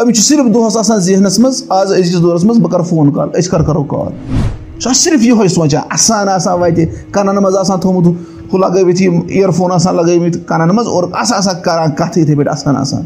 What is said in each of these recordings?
أمِس چھُ صرف دۄہَس آسان ذہنَس منٛز آز أزکِس دورَس منٛز بہٕ کَرٕ فون کال أسۍ کَر کَرو کال سُہ صرف یِہوے سونٛچان اَسان آسان وَتہِ کَنَن منٛز آسان تھوٚمُت ہُہ لگٲوِتھ یِم اِیرفون آسان لگٲومٕتۍ کَنَن منٛز اور آسان آسان کَران کَتھٕ یِتھٕے پٲٹھۍ آسان آسان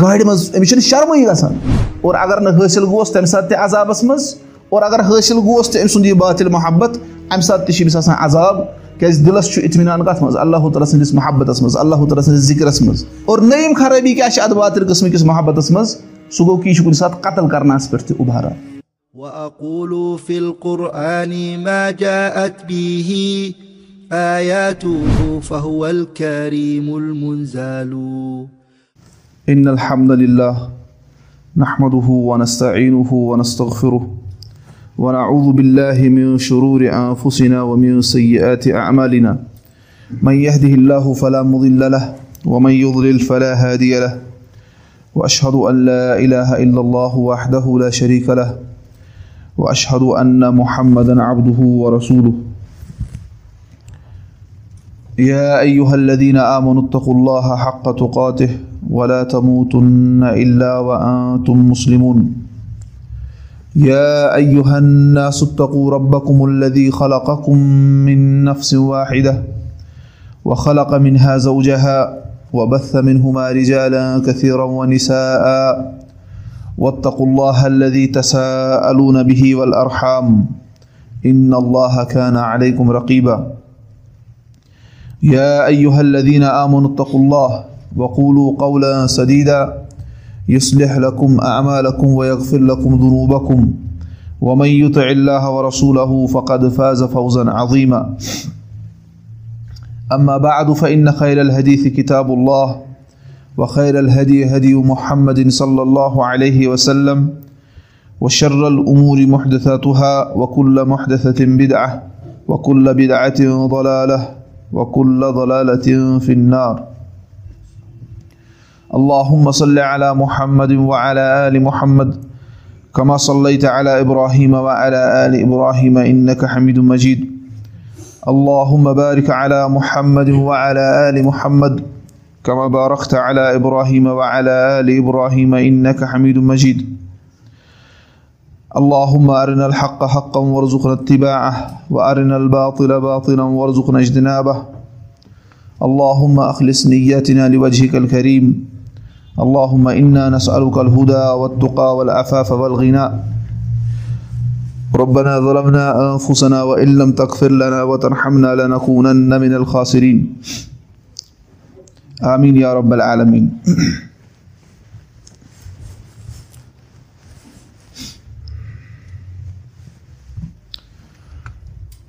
گاڑِ منٛز أمِس چھِنہٕ شرمٕے گژھان اور اگر نہٕ حٲصِل گوٚوس تَمہِ ساتہٕ تہِ عذابَس منٛز اور اگر حٲصِل گوٚوس تہِ أمۍ سُنٛد یہِ باطِل محبت اَمہِ ساتہٕ تہِ چھُ أمِس آسان عذاب. کیازِ دِلَس چھُ اطمینان کَتھ منٛز اللہ تعالیٰ سٕنٛدِس محبتَس منٛز اللہ تعالیٰ سٕنٛدِس ذِکرَس منٛز اور نٔیِم خرٲبی کیاہ چھِ اَتھ باطِل قٕسمہٕ کِس محبتَس منٛز سُہ گوٚو کہِ یہِ چھُ کُنہِ ساتہٕ قتٕل کَرنَس پٮ۪ٹھ تہِ اُبھاران وأقول في القرآن ما جاءت به آياته فهو الكريم المنزال إن الحمد لله نحمده ونستعينه ونستغفره ونعوذ بالله من شرور أنفسنا ومن سيئات أعمالنا من يهده الله فلا مضل له ومن يضلل فلا هادي له وأشهد أن لا إله إلا الله وحده لا شريك له واشهد ان محمدا عبده ورسوله. يا ايها الذين امنوا اتقوا الله حق تقاته ولا تموتن الا وانتم مسلمون. يا ايها الناس اتقوا ربكم الذي خلقكم من نفس واحده وخلق منها زوجها وبث منهما رجالا كثيرا ونساء. واتقوا الله الذي تساءلون به والارحام ان الله كان عليكم رقيبا. يا ايها الذين امنوا اتقوا الله وقولوا قولا سديدا. يصلح لكم اعمالكم ويغفر لكم ذنوبكم. ومن يطع الله ورسوله فقد فاز فوزا عظيما اما بعد فان خير الحديث كتاب الله وخير الهدي هدي محمد صلى الله عليه وسلم وشر الأمور محدثاتها وكل محدثة بدعة وكل بدعة ضلالة وكل ضلالة في النار. اللهم صل على محمد وعلى آل محمد كما صليت على إبراهيم وعلى آل إبراهيم إنك حميد مجيد اللهم بارك على محمد وعلى آل محمد كما باركت على ابراهيم وعلى ال ابراهيم انك حميد مجيد اللهم ارنا الحق حقا وارزقنا اتباعه وارنا الباطل باطلا وارزقنا اجتنابه اللهم اخلص نياتنا لوجهك الكريم اللهم انا نسالك الهدى والتقى والعفاف والغنى ربنا ظلمنا انفسنا وان لم تغفر لنا وترحمنا لنكونن من الخاسرين. آمين يا رب العالمين.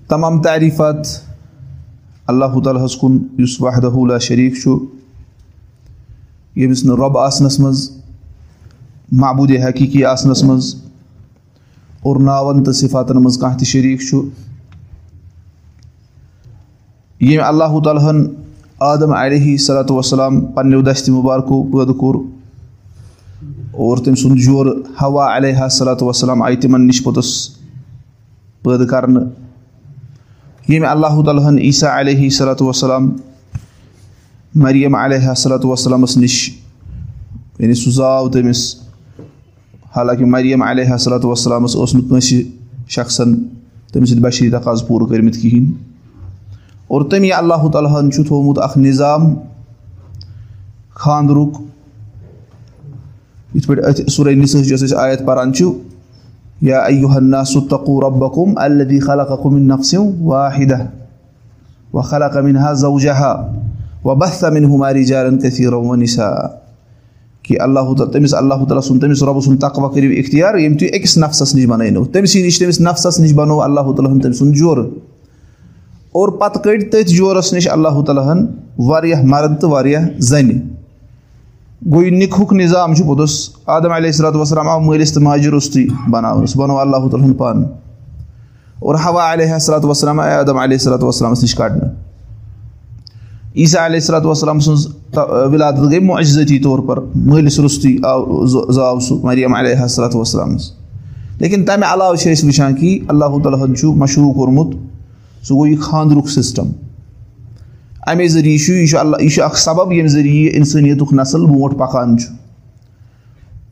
تمام تعریٖفات. اللہ تعالیٰ ہَس کُن یُس وحدہ شریٖف چھُ ییٚمِس نہٕ رۄب آسنَس منٛز معبوٗدِ حقیٖقی آسنَس منٛز اور ناوَن تہٕ صِفاتَن منٛز کانٛہہ تہِ شریٖک چھُ ییٚمۍ اللہ تعالیٰ ہَن عادم علیہ صلاتُ وسلام پنٛنیو دستہِ مُبارکو پٲدٕ کوٚر اور تٔمۍ سُنٛد جورٕ ہوا علیہ صلاتُ وسلام آیہِ تِمن نِش پوٚتُس پٲدٕ کرنہٕ ییٚمہِ اللہ تعالیٰ ہن عیٖسا علیہ صلاتُ وسلام مریم علیہ صلاتُ وسلامَس نِش یعنی سُہ زاو تٔمِس حالانکہِ مریم علیہ صلاتُ وسلامَس اوس نہٕ کٲنٛسہِ شخصن تٔمِس سۭتۍ بشیٖر تقاض پوٗرٕ کٔرمٕتۍ کِہیٖنۍ اور تٔمی اللہ تعالیٰ ہن چھُ تھوٚومُت اکھ نِظام خاندرُک یِتھ پٲٹھۍ أتھۍ سُرے نِسٕچ یۄس أسۍ آیت پران چھُ یا اَیُہنا سُہ تقوٗ رۄبکُم الدی خلقم نفسِم واحدہ و خلق امِن ہا زوجہا و بس تمِن ہُماری جارن کثیٖر ونِسا کہِ اللہ تعالیٰ تٔمِس اللہ تعالیٰ سُنٛد تٔمِس رۄبہٕ سُنٛد تقوا کٔرِو اِختِیار ییٚمہِ تُہۍ أکِس نفسَس نِش بَنٲونو تٔمۍ سٕے نِش تٔمِس نفسَس نِش بَنوو اللہ تعالیٰ ہن تٔمۍ سُنٛد جورٕ اور پَتہٕ کٔڑۍ تٔتھۍ جورَس نِش اللہ تعالیٰ ہَن واریاہ مَرٕد تہٕ واریاہ زَنہِ گوٚو یہِ نِکہُک نِظام چھُ پوٚتُس عادم علیہ صلاتُ وسلام آو مٲلِس تہٕ ماجہِ روٚستُے بَناونہٕ سُہ بَنوو اللہ تعالیٰ ہُنٛد پانہٕ اور ہوا علیہ صلاتُ وسلام آے عادم علیہ صلاتُ وسلامَس نِش کَڑنہٕ عیٖسا علیہ صلاتُ وسلام سٕنٛز وِلادت گٔے معجزٲتی طور پر مٲلِس روٚستُے آو زاو سُہ مریم علیہ صلاتُ وسلامَس لیکِن تَمہِ علاوٕ چھِ أسۍ وٕچھان کہِ اللہ تعالیٰ ہَن چھُ مشروٗع کوٚرمُت سُہ گوٚو یہِ خاندرُک سِسٹَم اَمے ذٔریعہٕ چھُ یہِ چھُ اللہ یہِ چھُ اکھ سبب ییٚمہِ ذٔریعہٕ یہِ اِنسٲنیتُک نسل برونٛٹھ پَکان چھُ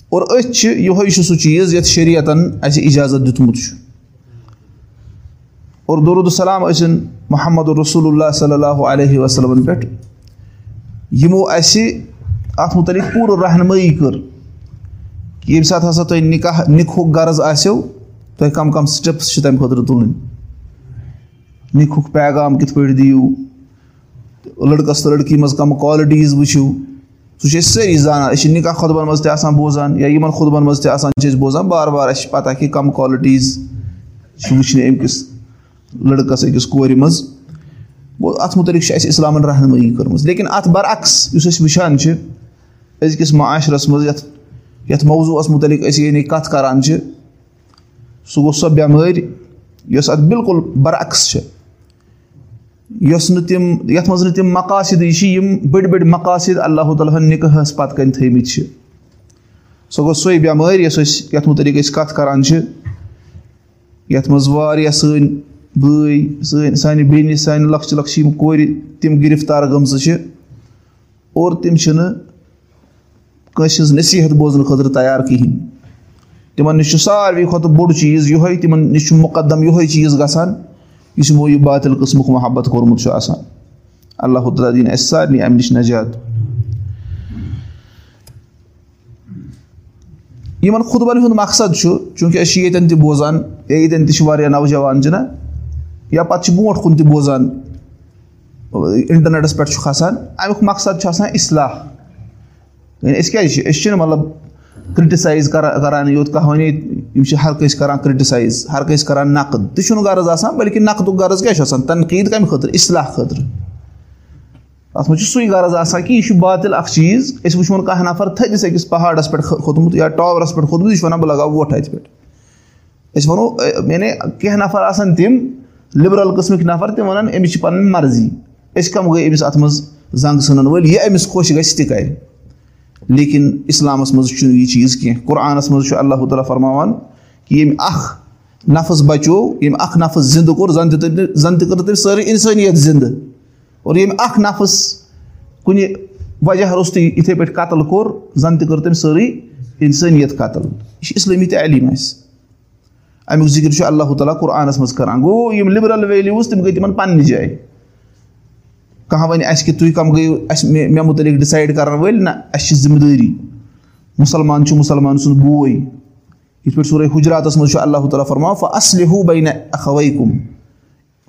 اور أتھۍ چھِ یِہوے چھُ سُہ چیٖز یَتھ شریعتَن اَسہِ اِجازت دیُتمُت چھُ اور دورُدالسلام ٲسِن محمد رسول اللہ صلی اللہُ علیہ وسلمَن پٮ۪ٹھ یِمو اَسہِ اَتھ مُتعلِق پوٗرٕ رہنمٲیی کٔر کہِ ییٚمہِ ساتہٕ ہسا تۄہہِ نِکاح نِکہُک غرض آسیو تۄہہِ کَم کَم سِٹٮ۪پٕس چھِ تَمہِ خٲطرٕ تُلٕنۍ نِکہُک پیغام کِتھ پٲٹھۍ دِیِو لٔڑکَس تہٕ لٔڑکی منٛز کَم کالٹیٖز وٕچھِو سُہ چھِ أسۍ سٲری زانان أسۍ چھِ نِکاح خۄطبَن منٛز تہِ آسان بوزان یا یِمَن خۄطبَن منٛز تہِ آسان چھِ أسۍ بوزان بار بار اَسہِ چھِ پَتہ کہِ کَم کالٹیٖز چھِ وٕچھنہِ أمۍ کِس لٔڑکَس أکِس کورِ منٛز گوٚو اَتھ مُتعلِق چھِ اَسہِ اِسلامَن رہنمٲیی کٔرمٕژ۔ لیکِن اَتھ بَرعکس یُس أسۍ وٕچھان چھِ أزکِس معاشرَس منٛز یَتھ یَتھ موضوٗعَس مُتعلِق أسۍ یعنی کَتھ کَران چھِ سُہ گوٚو سۄ بٮ۪مٲرۍ یۄس اَتھ بِلکُل بَرعکس چھِ۔ یۄس نہٕ تِم یَتھ منٛز نہٕ تِم مقاصدٕے چھِ یِم بٔڑۍ بٔڑۍ مقاصد اللہ تعالیٰ ہَن نِکاحَس پَتہٕ کَنۍ تھٲیمٕتۍ چھِ۔ سۄ گوٚو سۄے بٮ۪مٲرۍ یۄس أسۍ یَتھ مُتعلِق أسۍ کَتھ کَران چھِ یَتھ منٛز واریاہ سٲنۍ بٲے سٲنۍ سانہِ بیٚنہِ سانہِ لۄکچہِ لۄکچہِ یِم کورِ تِم گِرفتار گٔمژٕ چھِ اور تِم چھِنہٕ کٲنٛسہِ ہٕنٛز نصیٖحت بوزنہٕ خٲطرٕ تیار کِہیٖنۍ تِمَن نِش چھُ ساروی کھۄتہٕ بوٚڑ چیٖز یِہوٚے تِمَن نِش چھُ مُقدم یِہوٚے چیٖز گژھان یُس یِمو یہِ باتِل قٕسمُک محبت کوٚرمُت چھُ آسان اللہ تعالیٰ دِیِن اَسہِ سارنٕے اَمہِ نِش نجات یِمَن خُطبَن ہُنٛد مقصد چھُ چوٗنٛکہِ أسۍ چھِ ییٚتٮ۪ن تہِ بوزان یا ییٚتٮ۪ن تہِ چھِ واریاہ نوجوان چھِنہ یا پَتہٕ چھِ برونٛٹھ کُن تہِ بوزان اِنٹرنیٹَس پٮ۪ٹھ چھُ کھسان اَمیُک مقصد چھُ آسان اِصلاح۔ یعنی أسۍ کیازِ چھِ؟ أسۍ چھِنہٕ مطلب کِرٛٹِسایز کَران کَرانٕے یوت کانٛہہ وَنے یِم چھِ ہر کٲنٛسہِ کَران کِرٛٹِسایز ہر کٲنٛسہِ کَران نَقٕد۔ تہِ چھُنہٕ غرض آسان بٔلکہِ نَقدُک غرض کیاہ چھُ آسان؟ تنقیٖد کَمہِ خٲطرٕ؟ اِصلاح خٲطرٕ۔ اَتھ منٛز چھُ سُے غرض آسان کہِ یہِ چھُ باتِل اَکھ چیٖز۔ أسۍ وٕچھون کانٛہہ نَفر تھٔدِس أکِس پہاڑَس پٮ۪ٹھ کھوٚتمُت یا ٹاورَس پٮ۪ٹھ کھوٚتمُت یہِ چھُ وَنان بہٕ لگاو وۄٹھ اَتہِ پٮ۪ٹھ۔ أسۍ وَنو یعنی کینٛہہ نَفر آسان تِم لِبرَل قٕسمٕکۍ نَفر تِم وَنان أمِس چھِ پَنٕنۍ مرضی أسۍ کَم گٔے أمِس اَتھ منٛز زنٛگ ژھٕنَن وٲلۍ یہِ أمِس خۄش گژھِ تہِ کَرِ لیکِن اِسلامَس منٛز چھُنہٕ یہِ چیٖز کینٛہہ قۄرآنَس منٛز چھُ اللہ تعالیٰ فرماوان کہِ ییٚمہِ اَکھ نفٕظ بَچو ییٚمہِ اَکھ نفٕظ زِندٕ کوٚر زَن تہِ تٔمۍ زَن تہِ کٔر تٔمۍ سٲرٕے اِنسٲنیت زِندٕ اور ییٚمہِ اَکھ نفٕظ کُنہِ وجہ روٚستُے یِتھَے پٲٹھۍ قتٕل کوٚر زَن تہِ کٔر تٔمۍ سٲرٕے اِنسٲنیت قتٕل یہِ چھِ اِسلٲمی تعلیٖم اَسہِ اَمیُک ذِکِر چھُ اللہ تعالیٰ قۄرآنَس منٛز کَران گوٚو یِم لِبرَل ویلیوٗز تِم گٔے تِمَن پنٛنہِ جایہِ کانٛہہ وَنہِ اَسہِ کہِ تُہۍ کَم گٔیو مےٚ مُتعلِق ڈِسایڈ کَرَن وٲلۍ نہ اَسہِ چھِ ذِمہٕ دٲری مُسلمان چھُ مُسلمان سُنٛد بوے یِتھ پٲٹھۍ سورُے حُجراتَس منٛز چھُ اللہ تعالیٰ فرماو فہ اَصلہِ ہوٗ بَے اَخوَے کُم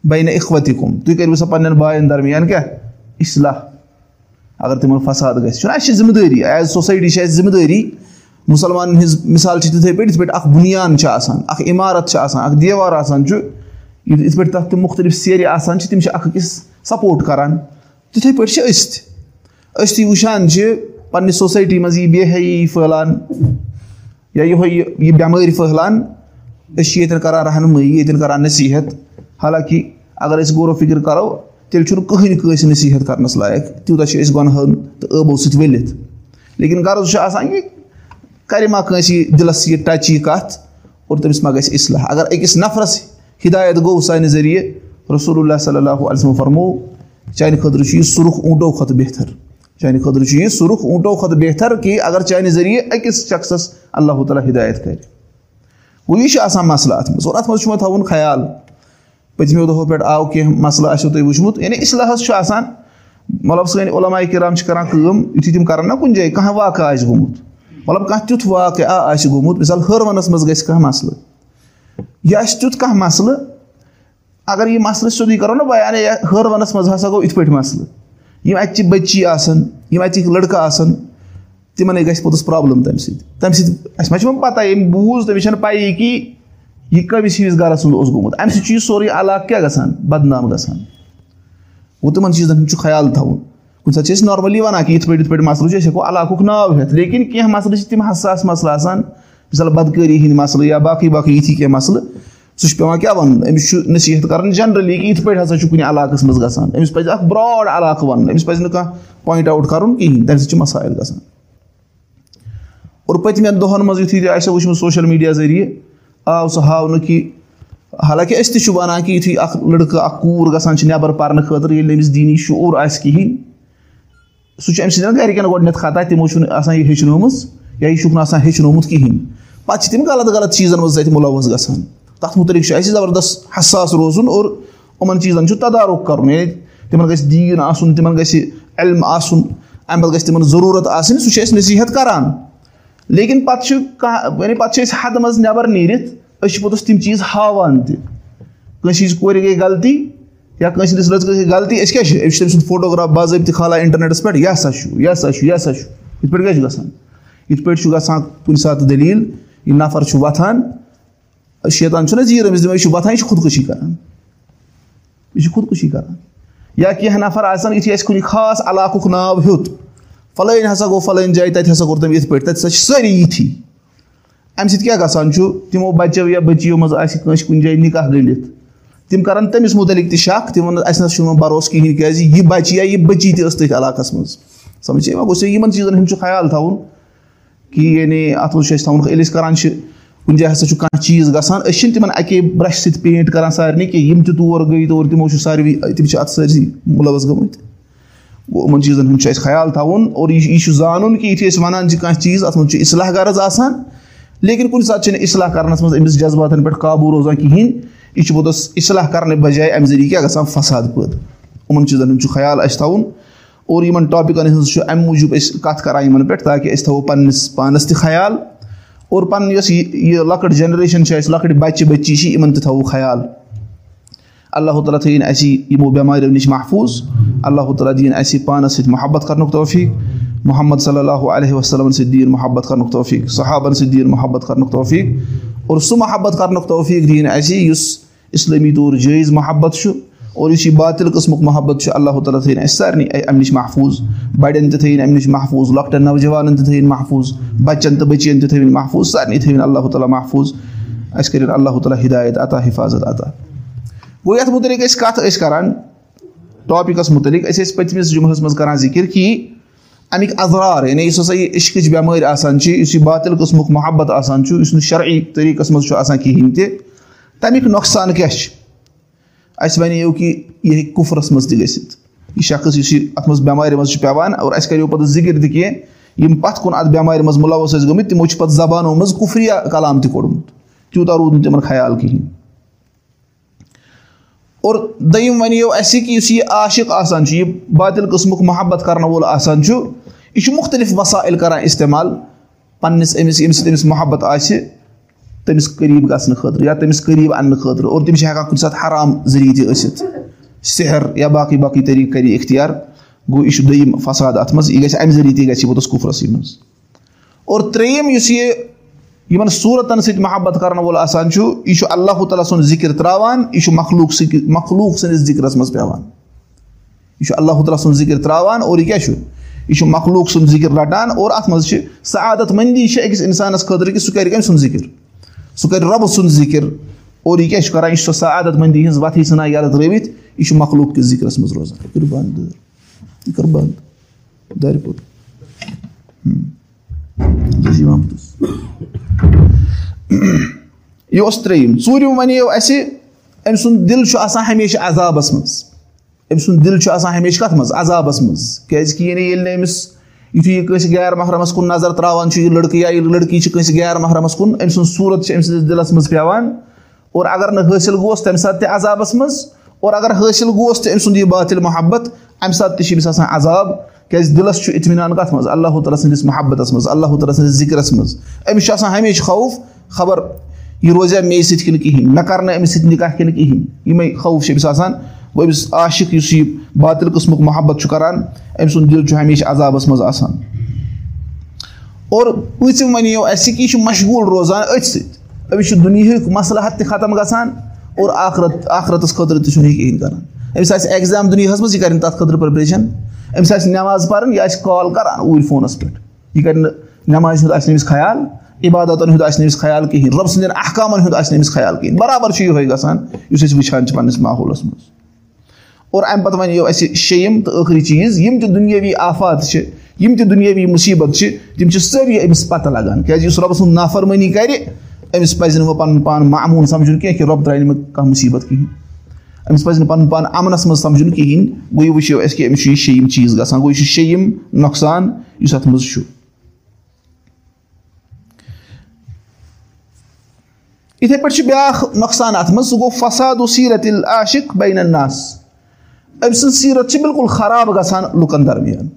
بَے نہ کُم تُہۍ کٔرِو سا پنٛنٮ۪ن بایَن درمیان کیٛاہ اِصلاح اگر تِمَن فساد گژھِ چھُنہ اَسہِ چھِ ذِمہٕ دٲری ایز سوسایٹی چھِ اَسہِ ذِمہٕ دٲری مُسلمانَن ہِنٛز مِثال چھِ تِتھَے پٲٹھۍ یِتھ پٲٹھۍ اَکھ بُنیان چھِ آسان اَکھ عمارت چھِ آسان اَکھ دیوار آسان چھُ یِتھ پٲٹھۍ تَتھ تِم مُختٔلِف سیرِ آسان چھِ تِم چھِ اَکھ أکِس سَپوٹ کَران۔ تِتھَے پٲٹھۍ چھِ أسۍ تہِ۔ أسۍ تہِ وٕچھان چھِ پنٛنہِ سوسایٹی منٛز یی بے حیٲیی پھٔہلان یا یِہوٚے یہِ بٮ۪مٲرۍ پھٔہلان أسۍ چھِ ییٚتٮ۪ن کَران رہنمٲیی ییٚتٮ۪ن کَران نصیٖحت۔ حالانکہِ اگر أسۍ غورو فِکِر کَرو تیٚلہِ چھُنہٕ کٕہٕنۍ کٲنٛسہِ نصیٖحت کَرنَس لایق۔ تیوٗتاہ چھِ أسۍ گۄنہَن تہٕ ٲبو سۭتۍ ؤلِتھ۔ لیکِن غرض چھُ آسان کہِ کَرِ ما کٲنٛسہِ دِلَس یہِ ٹَچ یہِ کَتھ اور تٔمِس ما گژھِ اِصلاح اگر أکِس نفرَس ہِدایت گوٚو سانہِ ذٔریعہٕ رسول اللہ صلی اللہُ علیہم فرمو چانہِ خٲطرٕ چھُ یہِ سُرُخ اوٗنٛٹو کھۄتہٕ بہتر چانہِ خٲطرٕ چھُ یہِ سُرُخ اوٗنٛٹو کھۄتہٕ بہتر کہِ اگر چانہِ ذٔریعہٕ أکِس شخصَس اللہ تعالیٰ ہِدایت کَرِ گوٚو یہِ چھُ آسان مَسلہٕ اَتھ منٛز اور اَتھ منٛز چھُ مےٚ تھاوُن خیال پٔتمیو دۄہو پٮ۪ٹھ آو کینٛہہ مَسلہٕ آسیو تۄہہِ وٕچھمُت یعنی اِصلاحَس چھُ آسان مطلب سٲنۍ علما کِرام چھِ کَران کٲم یُتھُے تِم کَرَن نا کُنہِ جایہِ کانٛہہ واقعہٕ آسہِ گوٚمُت مطلب کانٛہہ تیُتھ واقعہٕ آسہِ گوٚمُت مِثال ہٲروَنَس منٛز گژھِ کانٛہہ مَسلہٕ یہِ آسہِ تیُتھ کانٛہہ مَسلہٕ اگر یہِ مَسلہٕ سیوٚدُے کَرو نا بَیانے یا ہٲروَنَس منٛز ہسا گوٚو یِتھ پٲٹھۍ مَسلہٕ یِم اَتہِ چہِ بٔچی آسَن یِم اَتِکۍ لٔڑکہٕ آسَن تِمَنٕے گژھِ پوٚتُس پرٛابلِم تَمہِ سۭتۍ تَمہِ سۭتۍ اَسہِ ما چھِ وۄنۍ پَتہ ییٚمۍ بوٗز تٔمِس چھَنہٕ پَیی کہِ یہِ کٔمِس ہِوِس گَرَس منٛز اوس گوٚمُت اَمہِ سۭتۍ چھُ یہِ سورُے علاقہٕ کیٛاہ گژھان بَدنام گژھان گوٚو تِمَن چیٖزَن ہُنٛد چھُ خیال تھاوُن کُنہِ ساتہٕ چھِ أسۍ نارمٔلی وَنان کہِ یِتھ پٲٹھۍ یِتھ پٲٹھۍ مَسلہٕ چھُ أسۍ ہٮ۪کو علاقُک ناو ہٮ۪تھ لیکِن کینٛہہ مَسلہٕ چھِ تِم حساس مَسلہٕ آسان مِثال بَدکٲری ہِنٛدۍ مَسلہٕ یا باقٕے باقٕے یِتھی کینٛہہ مَسلہٕ سُہ چھُ پٮ۪وان کیٛاہ وَنُن أمِس چھُ نصیٖحت کَرُن جَنرٔلی کہِ یِتھ پٲٹھۍ ہسا چھُ کُنہِ علاقَس منٛز گژھان أمِس پَزِ اکھ برٛاڈ علاقہٕ وَنُن أمِس پَزِ نہٕ کانٛہہ پویِنٛٹ آوُٹ کَرُن کِہیٖنۍ تَمہِ سۭتۍ چھِ مَسایل گژھان اور پٔتمٮ۪ن دۄہَن منٛز یُتھُے تہِ آسیو وٕچھمُت سوشَل میٖڈیا ذٔریعہٕ آو سُہ ہاونہٕ کہِ حالانکہِ أسۍ تہِ چھُ وَنان کہِ یُتھُے اَکھ لٔڑکہٕ اَکھ کوٗر گژھان چھِ نٮ۪بَر پَرنہٕ خٲطرٕ ییٚلہِ نہٕ أمِس دیٖنی شعوٗر آسہِ کِہیٖنۍ سُہ چھُ اَمہِ سۭتۍ گَرِکٮ۪ن گۄڈٕنٮ۪تھ خطا تِمو چھُنہٕ آسان یہِ ہیٚچھنٲومٕژ یا یہِ چھُکھ نہٕ آسان ہیٚچھنومُت کِہیٖنۍ پَتہٕ چھِ تِم غلط غلط چیٖزَن منٛز تَتہِ مُلوث گژھان تَتھ مُتعلِق چھُ اَسہِ زَبردست حساس روزُن اور یِمَن چیٖزَن چھُ تدارُک کَرُن یعنی تِمَن گژھِ دیٖن آسُن تِمَن گژھِ علم آسُن اَمہِ پَتہٕ گژھِ تِمَن ضروٗرت آسٕنۍ سُہ چھُ اَسہِ نصیٖحت کَران لیکِن پَتہٕ چھُ کانٛہہ یعنی پَتہٕ چھِ أسۍ حدٕ منٛز نٮ۪بر نیٖرِتھ أسۍ چھِ پوٚتُس تِم چیٖز ہاوان تہِ کٲنٛسہِ ہِنٛز کورِ گٔے غلطی یا کٲنٛسہِ ہِنٛدِس لٔڑکَس گٔے غلطی أسۍ کیٛاہ چھِ أسۍ چھِ تٔمۍ سُنٛد فوٹوگراف باضٲبطہٕ کھالان اِنٹرنیٹَس پٮ۪ٹھ یہِ ہسا چھُ یہِ ہسا چھُ یہِ ہسا چھُ یِتھ پٲٹھۍ کیٛاہ چھُ گژھان یِتھ پٲٹھۍ چھُ گژھان کُنہِ ساتہٕ دٔلیٖل یہِ نَفر چھُ وۄتھان شیطان چھُنہ زیٖر أمِس دِوان یہِ چھُ وۄتھان یہِ چھُ خودکٔشی کران یہِ چھُ خودکٔشی کران یا کیٚنٛہہ نَفر آسان یُتھُے اَسہِ کُنہِ خاص علاقُک ناو ہیوٚت فلٲنۍ ہسا گوٚو فلٲنۍ جایہِ تَتہِ ہسا کوٚر تٔمۍ یِتھ پٲٹھۍ تَتہِ ہسا چھِ سٲری یِتھی اَمہِ سۭتۍ کیاہ گژھان چھُ تِمو بَچو یا بٔچیو منٛز آسہِ کٲنٛسہِ کُنہِ جایہِ نِکاح گٔنڈِتھ تِم کَرَن تٔمِس مُتعلِق تہِ شَک تِم وَنان اَسہِ نہ سا چھُنہٕ بروسہٕ کِہیٖنۍ کیازِ یہِ بَچہِ یا یہِ بٔچی تہِ ٲس تٔتھۍ علاقَس منٛز۔ سَمجھ وۄنۍ گوٚژھ یِمَن چیٖزَن ہُنٛد چھُ خیال تھاوُن کہِ یعنی اَتھ منٛز چھُ اَسہِ تھاوُن ییٚلہِ أسۍ کَران چھِ کُنہِ جایہِ ہَسا چھُ کانٛہہ چیٖز گژھان أسۍ چھِنہٕ تِمَن اَکے برٛش سۭتۍ پینٛٹ کَران سارنٕے کینٛہہ یِم تہِ تور گٔے تور تِمو چھُ ساروی تِم چھِ اَتھ سٲرسٕے مُلوث گٔمٕتۍ۔ گوٚو یِمَن چیٖزَن ہُنٛد چھُ اَسہِ خیال تھاوُن اور یہِ چھُ زانُن کہِ یُتھُے أسۍ وَنان چھِ کانٛہہ چیٖز اَتھ منٛز چھُ اِصلاح غرض آسان لیکِن کُنہِ ساتہٕ چھِنہٕ اِصلاح کَرنَس منٛز أمِس جذباتَن پٮ۪ٹھ قابوٗ روزان کِہیٖنۍ یہِ چھُ پوٚتُس اِصلاح کَرنہٕ بَجاے اَمہِ ذٔریعہٕ کیاہ گژھان فساد پٲدٕ یِمَن چیٖزَن ہُنٛد چھُ خیال اَسہِ تھاوُن اور یِمَن ٹاپِکَن ہٕنٛز چھُ اَمہِ موٗجوٗب أسۍ کَتھ کَران یِمَن پٮ۪ٹھ تاکہِ أسۍ تھاوو پَنٕنِس پانَس تہِ خیال اور پَنٕنۍ یۄس یہِ لۄکٕٹ جَنریشَن چھِ اَسہِ لۄکٕٹۍ بَچہِ بٔچی چھِ یِمَن تہِ تھاوو خیال اللہ تعالیٰ تھٲیِن اَسہِ یِمو بٮ۪ماریو نِش محفوٗظ اللہ تعالیٰ دِیِن اَسہِ پانَس سۭتۍ محبت کَرنُک توفیٖق محمد صلی اللہُ علیہ وسلمَن سۭتۍ دِیِن محبت کَرنُک توفیٖق صحابَن سۭتۍ دِیِن محبت کَرنُک توفیٖق اور سُہ محبت کَرنُک توفیٖق دِیِن اَسہِ یُس اِسلٲمی طور جٲیِز محبت چھُ اور یُس یہِ باتِل قٕسمُک محبت چھُ اللہ تعالیٰ تھٲیِن اَسہِ سارنٕے اَمہِ نِش محفوٗظ بَڑٮ۪ن تہِ تھٲیِن اَمہِ نِش محفوٗظ لۄکٹٮ۪ن نوجوانَن تہِ تھٲیِن محفوٗظ بَچَن تہٕ بٔچِیَن تہِ تھٲوِن محفوٗظ سارنٕے تھٲوِن اللہ تعالیٰ محفوٗظ۔ اَسہِ کٔرِنۍ اللہ تعالیٰ ہِدایت عطا حِفاظت عطا۔ گوٚو یَتھ مُتعلِق أسۍ کَتھ ٲسۍ کَران ٹاپِکَس مُتعلِق أسۍ ٲسۍ پٔتمِس جُمعس منٛز کَران ذِکِر کہِ اَمِکۍ اَزرار یعنی یُس ہَسا یہِ اِشقٕچ بٮ۪مٲرۍ آسان چھِ یُس یہِ باتِل قٕسمُک محبت آسان چھُ یُس نہٕ شرعی طٔریٖقَس منٛز چھُ آسان کِہیٖنۍ تہِ تَمیُک نۄقصان کیاہ چھُ اَسہِ وَنیو کہِ یہِ ہیٚکہِ کُفرَس منٛز تہِ گٔژھِتھ یہِ شخص یُس یہِ اَتھ منٛز بٮ۪مارِ منٛز چھُ پیٚوان اور اَسہِ کَریو پَتہٕ ذِکِر تہِ کینٛہہ یِم پَتھ کُن اَتھ بٮ۪مارِ منٛز مُلوث ٲسۍ گٔمٕتۍ تِمو چھِ پَتہٕ زبانو منٛز کُفرِیا کلام تہِ کوٚڑمُت تیوٗتاہ روٗد نہٕ تِمَن خیال کِہیٖنۍ اور دوٚیِم وَنیو اَسہِ کہِ یُس یہِ عاشق آسان چھُ یہِ بادِل قٕسمُک محبت کَرن وول آسان چھُ یہِ چھُ مُختٔلِف وسایل کَران اِستعمال پنٛنِس أمِس ییٚمہِ سۭتۍ أمِس محبت آسہِ تٔمِس قریٖب گژھنہٕ خٲطرٕ یا تٔمِس قریٖب اَننہٕ خٲطرٕ اور تِم چھِ ہٮ۪کان کُنہِ ساتہٕ حرام ذٔریعہٕ تہِ ٲسِتھ سحر یا باقٕے باقٕے طٔریٖقہٕ یہِ اِختیار گوٚو یہِ چھُ دوٚیِم فساد اَتھ منٛز یہِ گژھِ اَمہِ ذٔریعہٕ تہِ گژھِ یہِ پوٚتُس کُفرَسٕے منٛز اور ترٛیٚیِم یُس یہِ یِمن صوٗرتَن سۭتۍ محبت کَرن وول آسان چھُ یہِ چھُ اللہ تعالیٰ سُنٛد ذِکِر ترٛاوان یہِ چھُ مخلوٗق سۭتۍ مخلوٗق سٕنٛدِس ذِکرَس منٛز پیٚوان یہِ چھُ اللہ تعالیٰ سُنٛد ذِکِر ترٛاوان اور یہِ کیاہ چھُ یہِ چھُ مخلوٗق سُنٛد ذِکِر رَٹان اور اَتھ منٛز چھِ سعادت منٛدی چھِ أکِس اِنسانَس خٲطرٕ کہِ سُہ کَرِ کٔمۍ سُنٛد ذِکِر سُہ کَرِ رۄبہٕ سُنٛد ذِکِر. اور یہِ کیاہ چھُ کران یہِ چھُ سۄ سعادت منٛدی ہِنٛز وَتھٕے ژھٕنان یَلہٕ ترٲوِتھ یہِ چھُ مخلوٗق کِس ذِکرَس منٛز روزان یہِ کٔر بنٛد یہِ کٔر بنٛد دارِ پوٚت یہِ اوس ترٛیٚیِم ژوٗرِم وَنیو اَسہِ أمۍ سُنٛد دِل چھُ آسان ہمیشہِ عذابَس منٛز أمۍ سُنٛد دِل چھُ آسان ہمیشہِ کَتھ منٛز عذابَس منٛز کیازِ کہِ یعنی ییٚلہِ نہٕ أمِس یِتھُے یہِ کٲنٛسہِ غیر محرمَس کُن نظر ترٛاوان چھُ یہِ لٔڑکہٕ یا ییٚلہِ لٔڑکی چھِ کٲنٛسہِ غیر محرمَس کُن أمۍ سٕنٛز صوٗرت چھِ أمۍ سٕنٛدِس دِلَس منٛز پیٚوان اور اگر نہٕ حٲصِل گوٚوس تَمہِ ساتہٕ تہِ عذابَس منٛز اور اگر حٲصِل گوٚوس تہِ أمۍ سُنٛد یہِ باتِل محبت اَمہِ ساتہٕ تہِ چھِ أمِس آسان عذاب کیازِ دِلَس چھُ اطمینان کَتھ منٛز اللہ تعالیٰ سٕنٛدِس محبتَس منٛز اللہ تعالیٰ سٕنٛدِس ذِکرَس منٛز أمِس چھُ آسان ہمیشہِ خوف خبر یہِ روزیا مے سۭتۍ کِنہٕ کِہیٖنۍ مےٚ کَرٕ نہٕ أمِس سۭتۍ نِکاح کِنہٕ کِہیٖنۍ یِمے خوف چھِ أمِس آسان گوٚو أمِس عاشق یُس یہِ باتِل قٕسمُک محبت چھُ کَران أمۍ سُنٛد دِل چھُ ہمیشہِ عذابَس منٛز آسان اور پوٗژِم وَنیو اَسہِ کہِ یہِ چھُ مشغوٗل روزان أتھۍ سۭتۍ أمِس چھُ دُنہِکۍ مَسلہٕ تہِ ختم گژھان اور اَکھ آخرَتَس خٲطرٕ تہِ چھُنہٕ یہِ کِہیٖنۍ کَران أمِس آسہِ ایٚگزام دُنیاہَس منٛز یہِ کَرِ نہٕ تَتھ خٲطرٕ پرٛٮ۪پریشَن أمِس آسہِ نٮ۪ماز پَرٕنۍ یہِ آسہِ کال کَران اوٗرۍ فونَس پٮ۪ٹھ یہِ کَرِ نہٕ نٮ۪مازِ ہُنٛد آسہِ نہٕ أمِس خیال عبادتَن ہُنٛد آسہِ نہٕ أمِس خیال کِہیٖنۍ رۄب سٕنٛدٮ۪ن احکامَن ہُنٛد آسہِ نہٕ أمِس خیال کِہیٖنۍ برابر چھُ یِہوے گژھان یُس أسۍ وٕچھان چھِ پَنٕنِس ماحولَس منٛز اور اَمہِ پَتہٕ وَنیو اَسہِ شیٚیِم تہٕ ٲخری چیٖز یِم تہِ دُنیٲوی آفات چھِ یِم تہِ دُنیٲوِی مُصیٖبت چھِ تِم چھِ سٲری أمِس پتہ لگان۔ کیٛازِ یُس رۄبہٕ سُنٛد نافرمٲنی کَرِ أمِس پَزِ نہٕ وۄنۍ پَنُن پان اَموٗل سَمجُن کیٚنٛہہ کہِ رۄب درٛایہِ نہٕ مےٚ کانٛہہ مُصیٖبت کِہیٖنۍ۔ أمِس پَزِ نہٕ پَنُن پان اَمنَس منٛز سَمجُن کِہیٖنۍ۔ گوٚو یہِ وٕچھو اَسہِ کہِ أمِس چھُ یہِ شیٚیِم چیٖز گژھان گوٚو یہِ چھِ شیٚیِم نۄقصان یُس اَتھ منٛز چھُ۔ اِتھَے پٲٹھۍ چھِ بیٛاکھ نۄقصان اَتھ منٛز سُہ گوٚو فصاد و سیٖرت ال عاشِق أمۍ سٕنٛز سیٖرت چھِ بِلکُل خراب گژھان لُکَن درمیان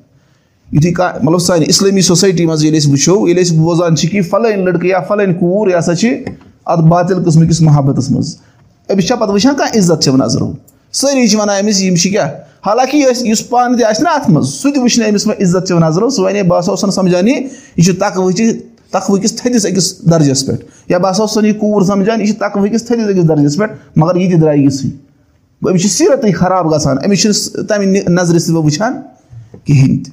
یُتھُے کانٛہہ مطلب سانہِ اِسلٲمی سوسایٹی منٛز ییٚلہِ أسۍ وٕچھو ییٚلہِ أسۍ بوزان چھِ کہِ فلٲنۍ لٔڑکہٕ یا فلٲنۍ کوٗر یہِ ہسا چھِ اَتھ باطِل قٕسمٕکِس محبتَس منٛز أمِس چھا پَتہٕ وٕچھان کانٛہہ عزت چھِ نظرو سٲری چھِ وَنان أمِس یِم چھِ کیٛاہ حالانکہِ أسۍ یُس پانہٕ تہِ آسہِ نا اَتھ منٛز سُہ تہِ وٕچھِ نہٕ أمِس وۄنۍ عزت چھِ نظرو سُہ وَنے بہٕ ہسا اوسُن سَمجھان یہِ یہِ چھُ تَکوٕچہِ تَکوٕ کِس تھٔدِس أکِس درجَس پٮ۪ٹھ یا بہٕ ہسا اوسُن یہِ کوٗر سَمجھان یہِ چھِ تَکوٕ کِس تھٔدِس أکِس درجَس پٮ۪ٹھ مگر یہِ تہِ درٛاے یِژھٕے أمِس چھِ سیٖرتٕے خراب گژھان أمِس چھِنہٕ تَمہِ نظرِ سۭتۍ بہٕ وٕچھان کِہیٖنۍ تہِ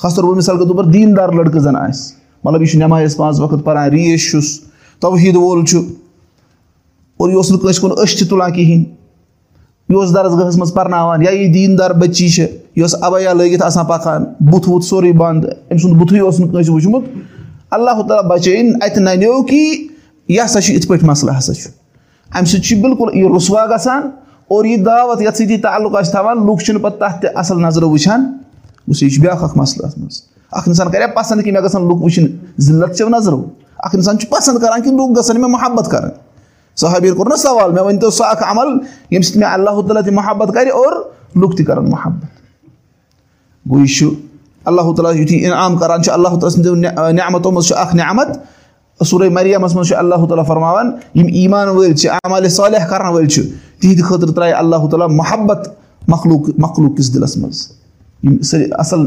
خاص طور مِثال کے طور پر دیٖندار لٔڑکہٕ زَن آسہِ مطلب یہِ چھُ نٮ۪ماز پانٛژھ وقت پَران ریش چھُس توحیٖد وول چھُ اور یہِ اوس نہٕ کٲنٛسہِ کُن أچھ تہِ تُلان کِہیٖنۍ یہِ اوس درسگاہَس منٛز پَرناوان. یا یہِ دیٖندار بٔچی چھِ یہِ ٲس اَبیا لٲگِتھ آسان پَکان بُتھ وُتھ سورُے بنٛد أمۍ سُنٛد بُتھُے اوس نہٕ کٲنٛسہِ وٕچھمُت اللہ تعالیٰ بَچٲیِن اَتہِ نَنیو کہِ یہِ ہسا چھُ یِتھ پٲٹھۍ مَسلہٕ ہسا چھُ اَمہِ سۭتۍ چھُ بِلکُل یہِ رُسوا گژھان اور یہِ دعوت یَتھ سۭتۍ یہِ تعلُق آسہِ تھاوان لُکھ چھِنہٕ پَتہٕ تَتھ تہِ اَصٕل نظرٕ وٕچھان۔ گوٚو یہِ چھُ بیٛاکھ اکھ مَسلہٕ اَتھ منٛز۔ اکھ اِنسان کَرِ ہا پَسنٛد کہِ مےٚ گژھن لُکھ وٕچھِنۍ ضِلت چھِ نظرو۔ اکھ اِنسان چھُ پَسنٛد کَران کہِ لُکھ گژھن مےٚ محبت کَرٕنۍ صحابیٖر کوٚر نہ سوال مےٚ ؤنۍ تو سُہ اکھ عمل ییٚمہِ سۭتۍ مےٚ اللہ تعالیٰ تہِ محبت کَرِ اور لُکھ تہِ کَرَن محبت۔ گوٚو یہِ چھُ اللہ تعالیٰ یُتھُے اِنعام کَران چھُ اللہ تعالیٰ سٕنٛدیو نعمتو منٛز چھُ اکھ نعمت سورُے مریمَس منٛز چھُ اللہ تعالیٰ فرماوان یِم ایٖمان وٲلۍ چھِ عمالہِ صالح کَرَن وٲلۍ چھِ تِہِنٛدِ خٲطرٕ ترٛایہِ اللہ تعالیٰ محبت مخلوٗق مخلوٗق کِس دِلَس منٛز یِم سٲری اَصٕل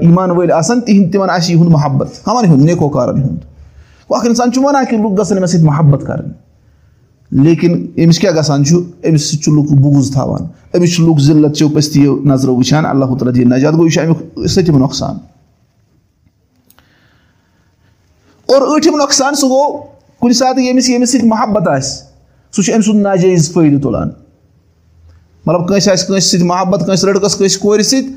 ایٖمان وٲلۍ آسان تِہِنٛدۍ تِمَن آسہِ یِہُنٛد محبت کَمَن ہُنٛد نیکو کارَن ہُنٛد گوٚو اَکھ اِنسان چھُ وَنان کہِ لُکھ گژھن أمِس سۭتۍ محبت کَرٕنۍ لیکِن أمِس کیٛاہ گژھان چھُ أمِس سۭتۍ چھُ لُکھ بوٗز تھاوان أمِس چھُ لُکھ ضِلت چو پٔستِیو نظرو وٕچھان اللہ تعالیٰ دِیِن نجات گوٚو یہِ چھُ اَمیُک سٔتِم نۄقصان اور ٲٹھِم نۄقصان سُہ گوٚو کُنہِ ساتہٕ ییٚمِس ییٚمِس سۭتۍ محبت آسہِ سُہ چھُ أمۍ سُنٛد ناجٲیِز فٲیدٕ تُلان مطلب کٲنٛسہِ آسہِ کٲنٛسہِ سۭتۍ محبت کٲنٛسہِ لٔڑکَس کٲنٛسہِ کورِ سۭتۍ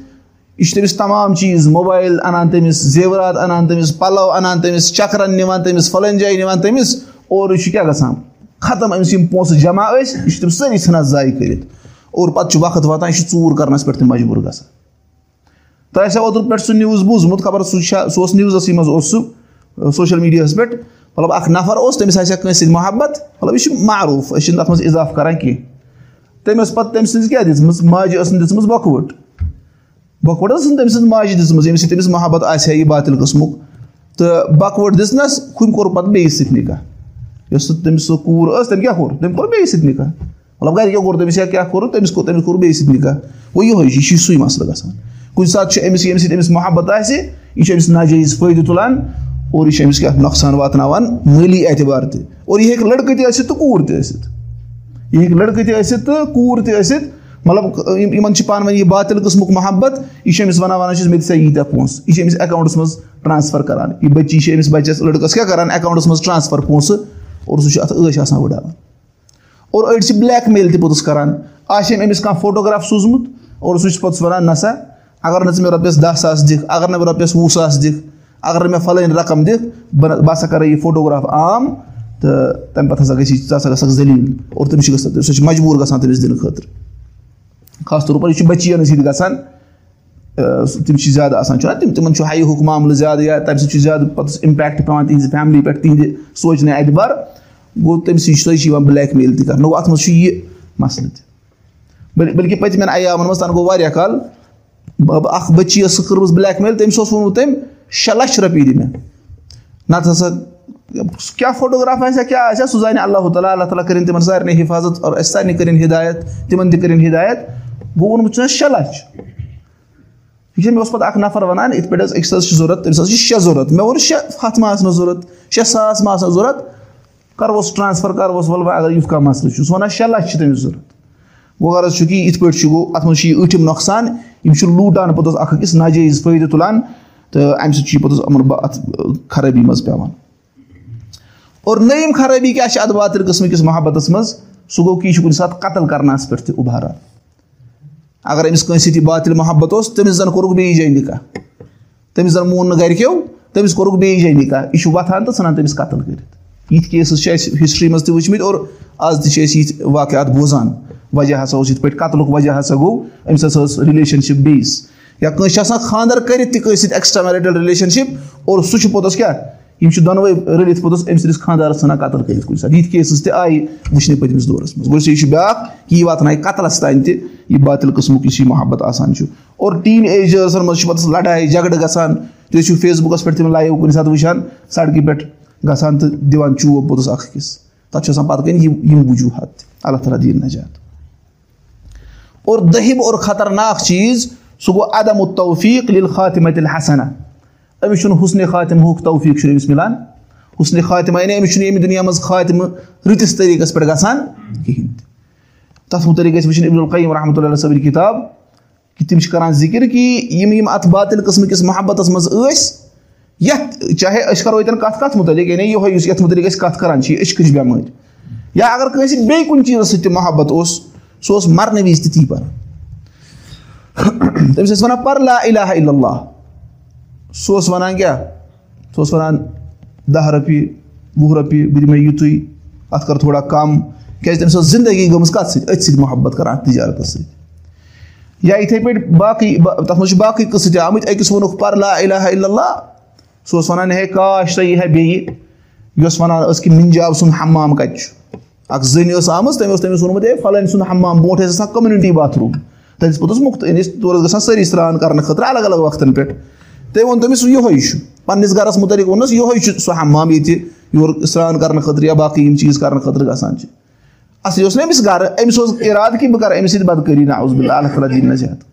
یہِ چھُ تٔمِس تمام چیٖز موبایل اَنان تٔمِس زیورات اَنان تٔمِس پَلو اَنان تٔمِس چَکرَن نِوان تٔمِس فَلٲنۍ جایہِ نِوان تٔمِس اور یہِ چھُ کیٛاہ گژھان ختم أمِس یِم پونٛسہٕ جمع ٲسۍ یہِ چھُ تٔمِس سٲری ژھٕنان ضایہِ کٔرِتھ اور پَتہٕ چھُ وقت واتان یہِ چھُ ژوٗر کَرنَس پٮ۪ٹھ تہِ مجبوٗر گژھان تۄہہِ آسیو اوترٕ پٮ۪ٹھ سُہ نِوٕز بوٗزمُت خبر سُہ چھا سُہ اوس نِوزَسٕے منٛز اوس سُہ سوشَل میٖڈیاہَس پٮ۪ٹھ مطلب اَکھ نَفر اوس تٔمِس آسہِ ہا کٲنٛسہِ سۭتۍ محبت. مطلب یہِ چھُ معروٗف؟ أسۍ چھِنہٕ تَتھ منٛز اِضافہٕ کَران کینٛہہ تٔمۍ ٲس پَتہٕ تٔمۍ سٕنٛز کیٛاہ دِژمٕژ ماجہِ ٲس نہٕ دِژمٕژ بۄکھوٹ بۄکھوٹ ٲس نہٕ تٔمۍ سٕنٛز ماجہِ دِژمٕژ ییٚمہِ سۭتۍ تٔمِس محبت آسہِ ہا یہِ باتِل قٕسمُک تہٕ بۄکوٹ دِژنَس ہُمۍ کوٚر پَتہٕ بیٚیِس سۭتۍ نِکاح یۄس سُہ تٔمِس سۄ کوٗر ٲس تٔمۍ کیٛاہ کوٚر تٔمۍ کوٚر بیٚیِس سۭتۍ نِکاح مطلب گرِ کیٛاہ کوٚر تٔمِس یا کیٛاہ کوٚر تٔمِس کوٚر تٔمِس کوٚر بیٚیِس سۭتۍ نِکاح گوٚو یِہوے چھُ یہِ چھُ سُے مَسلہٕ گژھان کُنہِ ساتہٕ چھُ أمِس ییٚمہِ سۭتۍ أمِس محبت آسہِ یہِ چھُ أمِس ناجٲیِز فٲیدٕ تُلان اور یہِ چھُ أمِس کیٛاہ نۄقصان واتناوان مٲلی اعتبار تہِ اور یہِ ہیٚکہِ لٔڑکہٕ تہِ ٲسِتھ تہٕ کوٗر تہِ ٲسِتھ یہِ ہیٚکہِ لٔڑکہٕ تہِ ٲسِتھ تہٕ کوٗر تہِ ٲسِتھ مطلب یِمن چھِ پانہٕ ؤنۍ یہِ باتِل قٕسمُک محبت یہِ چھُ أمِس وَنان وَنان چھُس مےٚ دِژا ییٖتیاہ پونٛسہٕ یہِ چھِ أمِس اٮ۪کاوُنٛٹَس منٛز ٹرٛانسفر کران یہِ بٔچی چھِ أمِس بَچَس لٔڑکَس کیٛاہ کران اٮ۪کاوُنٛٹَس منٛز ٹرٛانسفر پونٛسہٕ اور سُہ چھُ اَتھ عٲش آسان وٕڑاوان اور أڑۍ چھِ بٕلیک میل تہِ پوٚتُس کران آسہِ أمۍ أمِس کانٛہہ فوٹوگراف سوٗزمُت اور سُہ چھُ پوٚتُس وَنان نسا اَگر نہٕ ژٕ مےٚ رۄپیَس دہ ساس دِکھ اَگر نہٕ مےٚ رۄپیَس وُہ ساس دِکھ اَگر مےٚ فَلٲنۍ رقم دِکھ بہٕ بہٕ ہسا کَرَے یہِ فوٹوگراف عام تہٕ تَمہِ پَتہٕ ہسا گژھی ژٕ ہسا گژھکھ زٔلیٖل اور تٔمِس چھِ گژھان سُہ چھِ مجبوٗر گژھان تٔمِس دِنہٕ خٲطرٕ خاص طور پر یہِ چھُ بٔچِیَن سۭتۍ گژھان تِم چھِ زیادٕ آسان چھُنہ تِم تِمن چھُ ہاے ہُک معاملہٕ زیادٕ یا تَمہِ سۭتۍ چھُ زیادٕ پَتہٕ اِمپیکٹ پیٚوان تِہنٛزِ فیملی پٮ۪ٹھ تِہنٛدِ سونٛچنہٕ اعتبار گوٚو تٔمۍ سٕے سۄے چھِ یِوان بٕلیک میل تہِ کَرنہٕ گوٚو اَتھ منٛز چھُ یہِ مَسلہٕ تہِ بٔلکہِ پٔتمٮ۪ن عیامَن منٛز تَنہٕ گوٚو واریاہ کال اکھ بٔچی ٲس سۄ کٔرمٕژ بٕلیک میل تٔمِس اوس ووٚنمُت تٔمۍ شےٚ لَچھ رۄپیہِ دِ مےٚ نَتہٕ ہسا کیٛاہ فوٹوگراف آسہِ ہا کیٛاہ آسہِ ہا سُہ زانہِ اللہ تعالیٰ اللہ تعالیٰ کٔرِنۍ تِمن سارنٕے حِفاظت اور اَسہِ سارنٕے کٔرِنۍ ہِدایت تِمن تہِ کٔرِنۍ ہِدایت بہٕ ووٚنمُت شےٚ لَچھ یہِ چھُ مےٚ اوس پَتہٕ اکھ نَفر وَنان یِتھ پٲٹھۍ حظ أکِس حظ چھِ ضوٚرَتھ تٔمِس حظ چھِ شےٚ ضوٚرَتھ مےٚ ووٚن شےٚ ہَتھ ما آسنَس ضوٚرَتھ شےٚ ساس ما آسنَس ضوٚرَتھ کَرہوس ٹرٛانسفر کَرہوس وَلہٕ وۄنۍ اَگر یُتھ کانٛہہ مَسلہٕ چھُ سُہ وَنان شےٚ لَچھ چھِ تٔمِس ضوٚرَتھ گوٚو غرض چھُ کہِ یِتھ پٲٹھۍ چھُ گوٚو اَتھ منٛز چھُ یہِ ٲٹھِم نۄقصان یِم چھِ لوٗٹان پوٚتُس اکھ أکِس ناجٲیِز فٲیدٕ تُلان تہٕ اَمہِ سۭتۍ چھُ یہِ پوٚتُس یِمن اَتھ خرٲبی منٛز پیٚوان اور نٔیِم خرٲبی کیٛاہ چھِ اَتھ باتِل قٕسمہٕ کِس محبتَس منٛز سُہ گوٚو کہِ یہِ چھُ کُنہِ ساتہٕ قتٕل کَرنَس پٮ۪ٹھ تہِ اُباران اَگر أمِس کٲنٛسہِ سۭتۍ یہِ باتِل محبت اوس تٔمِس زَن کوٚرُکھ بیٚیِس جایہِ نِکاح تٔمِس زَن مون نہٕ گرِکیو تٔمِس کوٚرُکھ بیٚیِس جایہِ نِکاح یہِ چھُ وۄتھان تہٕ ژھٕنان تٔمِس قتٕل کٔرِتھ یِتھۍ کیسٕز چھِ اَسہِ ہِسٹری منٛز تہِ وٕچھمٕتۍ اور آز تہِ چھِ أسۍ یِتھۍ واقعات بوزان وجہ ہسا اوس یِتھ پٲٹھۍ قتلُک وجہ ہسا گوٚو أمِس ہسا ٲس رِلیشَنشِپ بیٚیِس یا کٲنٛسہِ چھِ آسان خانٛدر کٔرِتھ تہِ کٲنٛسہِ سۭتۍ ایٚکٕسٹرا میرِٹل رِلیشَنشِپ اور سُہ چھُ پوٚتُس کیٛاہ یِم چھِ دۄنوَے رٔلِتھ پوٚتُس أمۍ سٕنٛدِس خانٛدارَس ژھٕنان قتٕل کٔرِتھ کُنہِ ساتہٕ یِتھ کیسٕز تہِ آیہِ وٕچھنہٕ پٔتمِس دورَس منٛز گوٚو یہِ چھُ بیٛاکھ یہِ واتنایہِ قتلَس تانۍ تہِ یہِ باطِل قٕسمُک یُس یہِ محبت آسان چھُ اور ٹیٖن ایجٲرسَن منٛز چھِ پَتہٕ لَڑایہِ جگڑٕ گژھان تُہۍ ٲسِو فیس بُکَس پٮ۪ٹھ تِم لایِو کُنہِ ساتہٕ وٕچھان سڑکہِ پٮ۪ٹھ گژھان تہٕ دِوان چوب پوٚتُس اَکھ أکِس تَتھ چھُ آسان پَتہٕ کَنۍ یِم یِم وجوٗہات تہِ اللہ تعالیٰ دیٖن نجات اور دٔہِم اور خطرناک چیٖز سُہ گوٚو عدم التوفیٖق لِل خاتِمت الحسنہ أمِس چھُنہٕ حُسنہِ خاتِمہُک توفیٖق چھُنہٕ أمِس مِلان حُسنہِ خاتِمہ یعنی أمِس چھُنہٕ ییٚمہِ دُنیا منٛز خاتمہٕ رٕتِس طٔریٖقَس پٮ۪ٹھ گژھان کِہیٖنۍ تہِ تَتھ مُتعلِق گژھِ وٕچھِنۍ عبدالقیٖم رحمتہ اللہ صٲبٕنۍ کِتاب کہِ تِم چھِ کَران ذِکِر کہِ یِم یِم اَتھ باطِل قٕسمٕکِس محبتَس منٛز ٲسۍ یَتھ چاہے أسۍ کَرو ییٚتٮ۪ن کَتھ کَتھ مُتعلِق یعنی یِہوے یُس یَتھ مُتعلِق أسۍ کَتھ کَران چھِ یہِ عشقٕچ بٮ۪مٲرۍ یا اگر کٲنٛسہِ بیٚیہِ کُنہِ چیٖزَس سۭتۍ تہِ محبت اوس سُہ اوس مَرنہٕ وِزِ تہِ تی پَران تٔمِس ٲسۍ وَنان پَر لا اِلہ اللہ سُہ اوس وَنان کیٛاہ سُہ اوس وَنان دَہ رۄپیہِ وُہ رۄپیہِ بہٕ دِمَے یِتُے اَتھ کَر تھوڑا کَم کیٛازِ تٔمِس ٲس زندگی گٔمٕژ کَتھ سۭتۍ أتھۍ سۭتۍ محبت کَران تِجارتَس سۭتۍ یا یِتھَے پٲٹھۍ باقٕے تَتھ منٛز چھِ باقٕے قٕصہٕ تہِ آمٕتۍ أکِس ووٚنُکھ پَر لا اِلہ اللہ سُہ اوس وَنان ہے کاش سۄ یی ہا بیٚیہِ یۄس وَنان ٲس کہِ مِنجاب سُنٛد ہمام کَتہِ چھُ اَکھ زٔنۍ ٲس آمٕژ تٔمۍ اوس تٔمِس ووٚنمُت ہے فَلٲنۍ سُنٛد ہمام برونٛٹھ ٲسۍ آسان کوٚمنِٹی باتھروٗم ٲسۍ پوٚتُس مُختٔلِف تور گژھان سٲری سرٛان کَرنہٕ خٲطرٕ الگ الگ وقتَن پٮ۪ٹھ تٔمۍ ووٚن تٔمِس یِہوے چھُ پَنٕنِس گرَس مُتعلِق ووٚنُس یِہوے چھُ سُہ ہمام ییٚتہِ یورٕ سرٛان کَرنہٕ خٲطرٕ یا باقٕے یِم چیٖز کَرنہٕ خٲطرٕ گژھان چھِ اَصلی اوس نہٕ أمِس گرٕ أمِس اوس اِرادٕ کہِ بہٕ کَرٕ أمِس سۭتۍ بَدکٲری نہ اوس بِلّہ اللہ تعالیٰ زیادٕ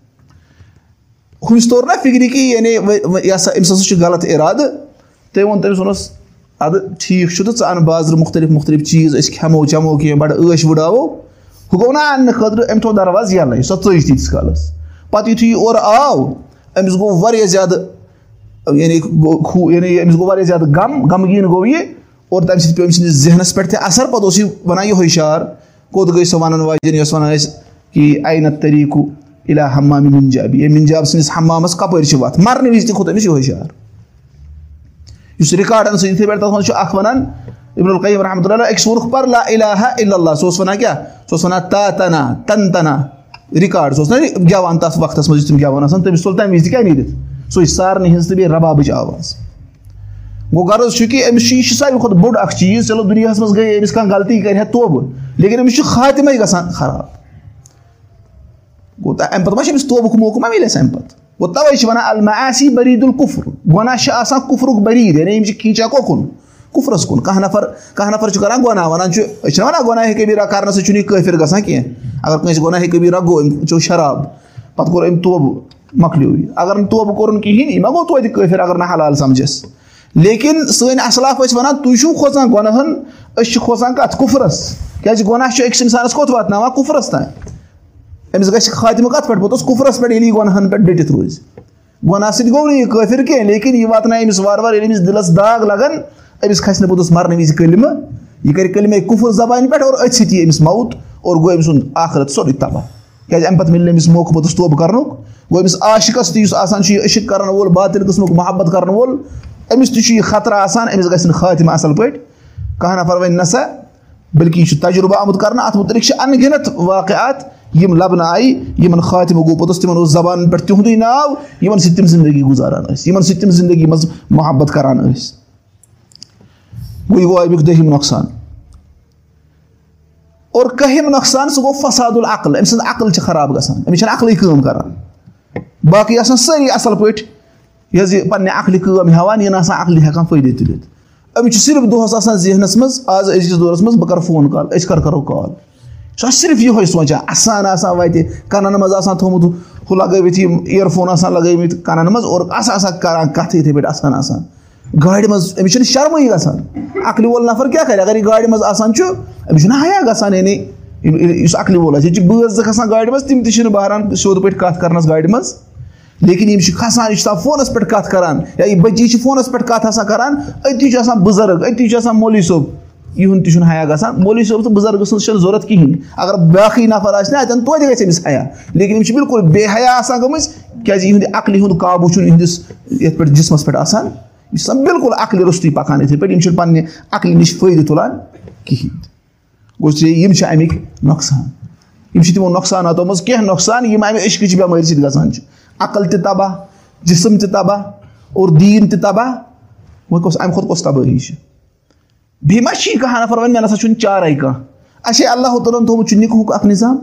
ہُمِس توٚر نہ فِکرِ کہِ یعنی یہِ ہسا أمِس ہسا چھُ غلط اِرادٕ تٔمۍ ووٚن تٔمِس ووٚنُس اَدٕ ٹھیٖک چھُ تہٕ ژٕ اَن بازرٕ مُختٔلِف مُختٔلِف چیٖز أسۍ کھٮ۪مو چٮ۪مو کینٛہہ بَڑٕ عٲش وُڈاوو ہُہ گوٚو نہ اَننہٕ خٲطرٕ أمۍ تھوٚو دروازٕ یَلَے سۄ ژٔج تیٖتِس کالَس پَتہٕ یِتھُے یہِ اورٕ آو أمِس گوٚو واریاہ زیادٕ یعنی یعنی أمِس گوٚو واریاہ زیادٕ غم غمگیٖن گوٚو یہِ اور تَمہِ سۭتۍ پیوٚو أمۍ سٕنٛدِس ذہنَس پٮ۪ٹھ تہِ اَثر پَتہٕ اوس یہِ وَنان یِہوے شعر کوٚت گٔے سۄ وَنان واجٮ۪ن یۄس وَنان ٲسۍ کہِ اَینت طٔریٖقہٕ اِلا ہمامہِ مِنجابی ہے مِنجاب سٕنٛدِس ہمامَس کَپٲرۍ چھِ وَتھ مَرنہٕ وِزِ تہِ کھوٚت أمِس یِہوے شعر یُس رِکاڈَن سۭتۍ یِتھٕے پٲٹھۍ تَتھ منٛز چھُ اکھ وَنان عبدالقیٖم رحمتہ اللہ أکِس ووٚنُکھ پَر لا اِلہ اللہ سُہ اوس وَنان کیٛاہ سُہ اوس تا تنا تن تنا رِکاڈ سُہ اوس نہ گٮ۪وان تَتھ وقتَس منٛز یُس تِم گٮ۪وان آسان تٔمِس تُل تَمہِ وِزِ تہِ کیٛاہ نیٖرِتھ سُے سارنٕے ہِنٛز تہٕ بیٚیہِ رَبابٕچ آواز گوٚو غرض چھُ کہِ أمِس چھُ یہِ چھُ ساروی کھۄتہٕ بوٚڑ اکھ چیٖز چلو دُنیاہَس منٛز گٔے أمِس کانٛہہ غلطی کَرِ ہا توبہٕ لیکِن أمِس چھُ خاتمَے گژھان خراب گوٚو اَمہِ پَتہٕ ما چھُ أمِس توبُک موقعہٕ ما اَسہِ اَمہِ پَتہٕ گوٚو تَوے چھِ وَنان الما آسی بٔریٖد القفر گۄناہ چھِ آسان کُفرُک بٔریٖد یعنی یِم چھِ کھیٖنچان کوکُن کُفرَس کُن کانٛہہ نَفر کانٛہہ نَفر چھُ کران گۄناہ وَنان چھُ أسۍ چھِنہ وَنان گۄناہ کبیٖرا کَرنہٕ سۭتۍ چھُنہٕ یہِ کٲفِر گژھان کیٚنٛہہ اَگر کٲنٛسہِ گۄناہ کبیٖرا گوٚو أمۍ چیو شراب پَتہٕ کوٚر أمۍ توبہٕ مۄکلیو یہِ اَگر نہٕ توبہٕ کوٚرُن کِہینۍ یہِ ما گوٚو توتہِ کٲفِر اگر نہٕ حلال سَمجھس لیکِن سٲنۍ اَصلاف ٲسۍ وَنان تُہۍ چھُو کھوژان گۄنہَن أسۍ چھِ کھوژان کَتھ کُفرَس کیازِ گۄناہ چھُ أکِس اِنسانَس کوٚت واتناوان کُفرَس تانۍ أمِس گژھِ خاتمہٕ کَتھ پٮ۪ٹھ پوٚتُس کُفرَس پٮ۪ٹھ ییٚلہِ یہِ گۄنہَن پٮ۪ٹھ ڈٔٹِتھ روزِ گۄناہ سۭتۍ گوٚو نہٕ یہِ کٲفِر کینٛہہ لیکِن یہِ واتنایہِ أمِس وارٕ وارٕ ییٚلہِ أمِس دِلَس داگ لَگان أمِس کھَسہِ نہٕ پوٚتُس مَرنہٕ وِزِ کٔلمہٕ یہِ کَرِ کٔلمے کُفُر زبانہِ پٮ۪ٹھ اور أتھۍ سۭتۍ یی أمِس ماوُت اور گوٚو أمۍ سُنٛد آخرت سورُے تباہ کیازِ اَمہِ پَتہٕ مِلہِ نہٕ أمِس موقعہٕ پوٚتُس توبہٕ کَرنُک گوٚو أمِس عاشقَس تہِ یُس آسان چھُ یہِ عشق کَرَن وول باطِل قٕسمُک محبت کَرَن وول أمِس تہِ چھُ یہِ خطرٕ آسان أمِس گژھِ نہٕ خاتمہٕ اَصٕل پٲٹھۍ کانٛہہ نَفر وَنہِ نہ سا بٔلکہِ یہِ چھُ تجرُبہٕ آمُت کَرنہٕ اَتھ مُتعلِق چھِ اَن گِنَت واقعات یِم لَبنہٕ آیہِ یِمَن خاتمہٕ گوٚو پوٚتُس تِمَن اوس زبانَن پٮ۪ٹھ تِہُنٛدُے ناو یِمَن سۭتۍ تِم زندگی گُزاران ٲسۍ یِمَن سۭتۍ تِم زندگی منٛز محبت کَران ٲسۍ گوٚو یہِ گوٚو اَمیُک دٔہِم نۄقصان اور کٔہِم نۄقصان سُہ گوٚو فساد العقل أمۍ سٕنٛز عقل چھِ خراب گژھان أمِس چھَنہٕ عقلٕے کٲم کَران باقٕے آسان سٲری اَصٕل پٲٹھۍ یہِ حظ یہِ پنٛنہِ عقلہِ کٲم ہٮ۪وان یہِ نہٕ آسان عقلہِ ہٮ۪کان فٲیدٕ تُلِتھ أمِس چھُ صرف دۄہَس آسان ذہنَس منٛز آز أزکِس دورَس منٛز بہٕ کَرٕ فون کال أسۍ کَر کَرو کال سُہ آسہِ صرف یِہوے سونٛچان اَسان آسان وَتہِ کَنَن منٛز آسان تھوٚمُت ہُہ لگٲوِتھ یِم اِیرفون آسان لگٲومٕتۍ کَنَن منٛز اور آسان آسان کَران کَتھٕ یِتھٕے پٲٹھۍ آسان آسان گاڑِ منٛز أمِس چھِنہٕ شرمٕے گژھان۔ عقلہِ وول نَفر کیاہ کَرِ؟ اَگر یہِ گاڑِ منٛز آسان چھُ أمِس چھُنہٕ حیا گژھان یعنی یُس عقلہِ وول آسہِ ییٚتہِ چھِ بٲژ زٕ کھسان گاڑِ منٛز تِم تہِ چھِنہٕ بہران سیوٚد پٲٹھۍ کَتھ کَرنَس گاڑِ منٛز۔ لیکِن یِم چھِ کھسان یہِ چھُ آسان فونَس پٮ۪ٹھ کَتھ کَران یا یہِ بٔچی چھِ فونَس پٮ۪ٹھ کَتھ آسان کَران أتی چھُ آسان بُزرٕگ أتی چھُ آسان مولوی صٲب یِہُنٛد تہِ چھُنہٕ حیا گژھان۔ مولوی صٲب تہٕ بُزرگہٕ سٕنٛز چھَنہٕ ضوٚرَتھ کِہیٖنۍ۔ اگر بیٛاکھٕے نَفر آسہِ نہ اَتٮ۪ن توتہِ گژھِ أمِس حیا۔ لیکِن یِم چھِ بِلکُل بے حیا آسان گٔمٕژ کیٛازِ یِہُنٛد عقلہِ ہُنٛد قابوٗ چھُنہٕ یِہِنٛدِس یَتھ پٮ۪ٹھ جِسمَس پٮ۪ٹھ آسان یہِ چھُ آسان بِلکُل عقلہِ روٚستُے پَکان یِتھٕے پٲٹھۍ یِم چھِنہٕ پنٛنہِ عقلہِ نِش فٲیدٕ تُلان کِہیٖنۍ گوٚو یِم چھِ اَمِکۍ نۄقصان یِم چھِ تِمو نۄقصاناتو منٛز کینٛہہ نۄقصان یِم اَمہِ عشقٕچ بٮ۪مٲرۍ سۭتۍ گژھان چھِ عقل تہِ تباہ جِسٕم تہِ تباہ اور دیٖن تہِ تباہ وۄنۍ کۄس اَمہِ کھۄتہٕ کۄس تبٲہی چھِ بیٚیہِ ما چھِ یہِ کانٛہہ نفر وَنہِ مےٚ نسا چھُنہٕ چارَے کانٛہہ اَسے اللہ تعالیٰ ہَن تھوٚمُت چھُ نِکہُک اکھ نِظام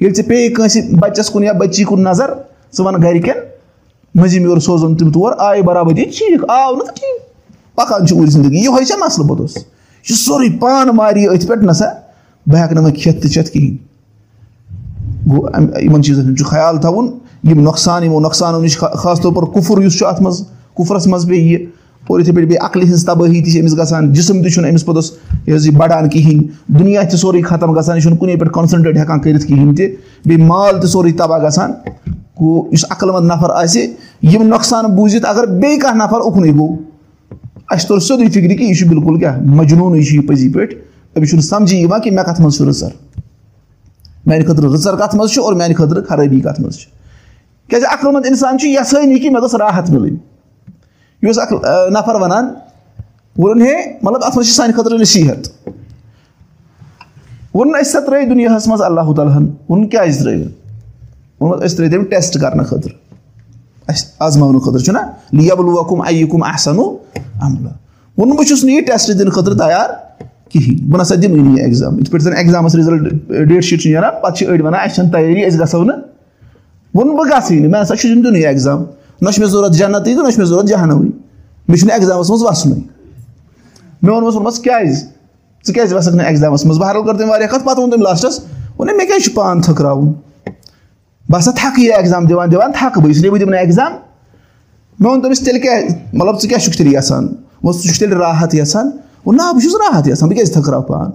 ییٚلہِ ژےٚ پیٚیہِ کٲنٛسہِ بَچَس کُن یا بٔچی کُن نظر ژٕ وَن گرِکٮ۪ن مٔنٛزِم یورٕ سوزُن تِم تور آیہِ برابٔدی ٹھیٖک آو نہٕ ٹھیٖک پَکان چھُ اوٗرۍ زندگی یِہوے چھا مَسلہٕ پوٚتُس یہِ چھُ سورُے پانہٕ ماری أتھۍ پٮ۪ٹھ نہ سا بہٕ ہٮ۪کہٕ نہٕ وۄنۍ کھٮ۪تھ تہِ چٮ۪تھ کِہیٖنۍ گوٚو یِمن چیٖزَن ہُنٛد چھُ خیال تھاوُن یِم نۄقصان یِمو نۄقصانو نِش خاص طور پر کُفُر یُس چھُ اَتھ منٛز کُفرَس منٛز پیٚیہِ یہِ اور یِتھٕے پٲٹھۍ بیٚیہِ عقلہِ ہٕنٛز تبٲہی تہِ چھِ أمِس گژھان جِسم تہِ چھُنہٕ أمِس پوٚتُس یہِ حظ یہِ بَڑان کِہیٖنۍ دُنیا تہِ سورُے ختم گژھان یہِ چھُنہٕ کُنے پٮ۪ٹھ کانسنٹریٹ ہٮ۪کان کٔرِتھ کِہیٖنۍ تہِ بیٚیہِ مال تہِ سورُے تباہ گژھان گوٚو یُس عقل منٛد نفر آسہِ یِم نۄقصان بوٗزِتھ اگر بیٚیہِ کانٛہہ نفر اُکنُے گوٚو اَسہِ توٚر سیوٚدُے فِکرِ کہِ یہِ چھُ بِلکُل کیٛاہ مجنوٗنٕے چھُ یہِ پٔزی پٲٹھۍ أمِس چھُنہٕ سَمجی یِوان کہِ مےٚ کَتھ منٛز چھُ رٕژَر میٛانہِ خٲطرٕ رٕژَر کَتھ منٛز چھُ اور میٛانہِ خٲطرٕ خرٲبی کَتھ منٛز چھِ کیٛازِ عقل منٛد اِنسان چھُ یَژھٲنی کہِ مےٚ گٔژھ راحت مِلٕنۍ یہِ اوس اکھ نفر وَنان ووٚنُن ہے مطلب اَتھ منٛز چھِ سانہِ خٲطرٕ نصیٖحت۔ ووٚنُن أسۍ سا ترٛٲے دُنیاہَس منٛز اللہ تعالیٰ ہَن۔ ووٚنُن کیٛازِ ترٛٲیِو ووٚنمُت أسۍ ترٛٲے تٔمۍ ٹیسٹ کرنہٕ خٲطرٕ اَسہِ آزماونہٕ خٲطرٕ چھُنہ لیبل وکُم اَیہِ کُم احسنو عملہٕ ووٚنُن بہٕ چھُس نہٕ یہِ ٹیسٹ دِنہٕ خٲطرٕ تَیار کِہینۍ بہٕ نسا دِمٕے نہٕ یہِ ایٚگزام یِتھ پٲٹھۍ زَن ایٚگزامَس رِزلٹ ڈیٹ شیٖٹ چھُ نیران پَتہٕ چھِ أڑۍ وَنان اَسہِ چھَنہٕ تَیٲری أسۍ گژھو نہٕ ووٚنُن بہٕ گژھٕے نہٕ مےٚ ہسا چھُ دیُن یہِ ایٚگزام نہ چھُ مےٚ ضوٚرَتھ جنتٕے تہٕ نہ چھُ مےٚ ضوٚرَتھ جہنمٕے مےٚ چھُنہٕ ایٚگزامَس منٛز وَسنُے مےٚ ووٚنمَس ووٚنمَس کیازِ ژٕ کیازِ وَسکھ نہٕ ایٚگزامَس منٛز بہرحال کٔر تٔمۍ واریاہ کَتھ پَتہٕ ووٚن تٔمۍ لاسٹَس ووٚن مےٚ کیازِ چھُ پان تھٔکراوُن بہٕ اِسلیے بہٕ دِمہٕ نہٕ ایٚگزام مےٚ ووٚن تٔمِس تیٚلہِ کیٛاہ مطلب ژٕ کیٛاہ چھُکھ تیٚلہِ یَژھان ووٚن ژٕ چھُکھ تیٚلہِ راحت یَژھان ووٚن نہ بہٕ چھُس راحت یَژھان بہٕ کیازِ تھٔکراو پان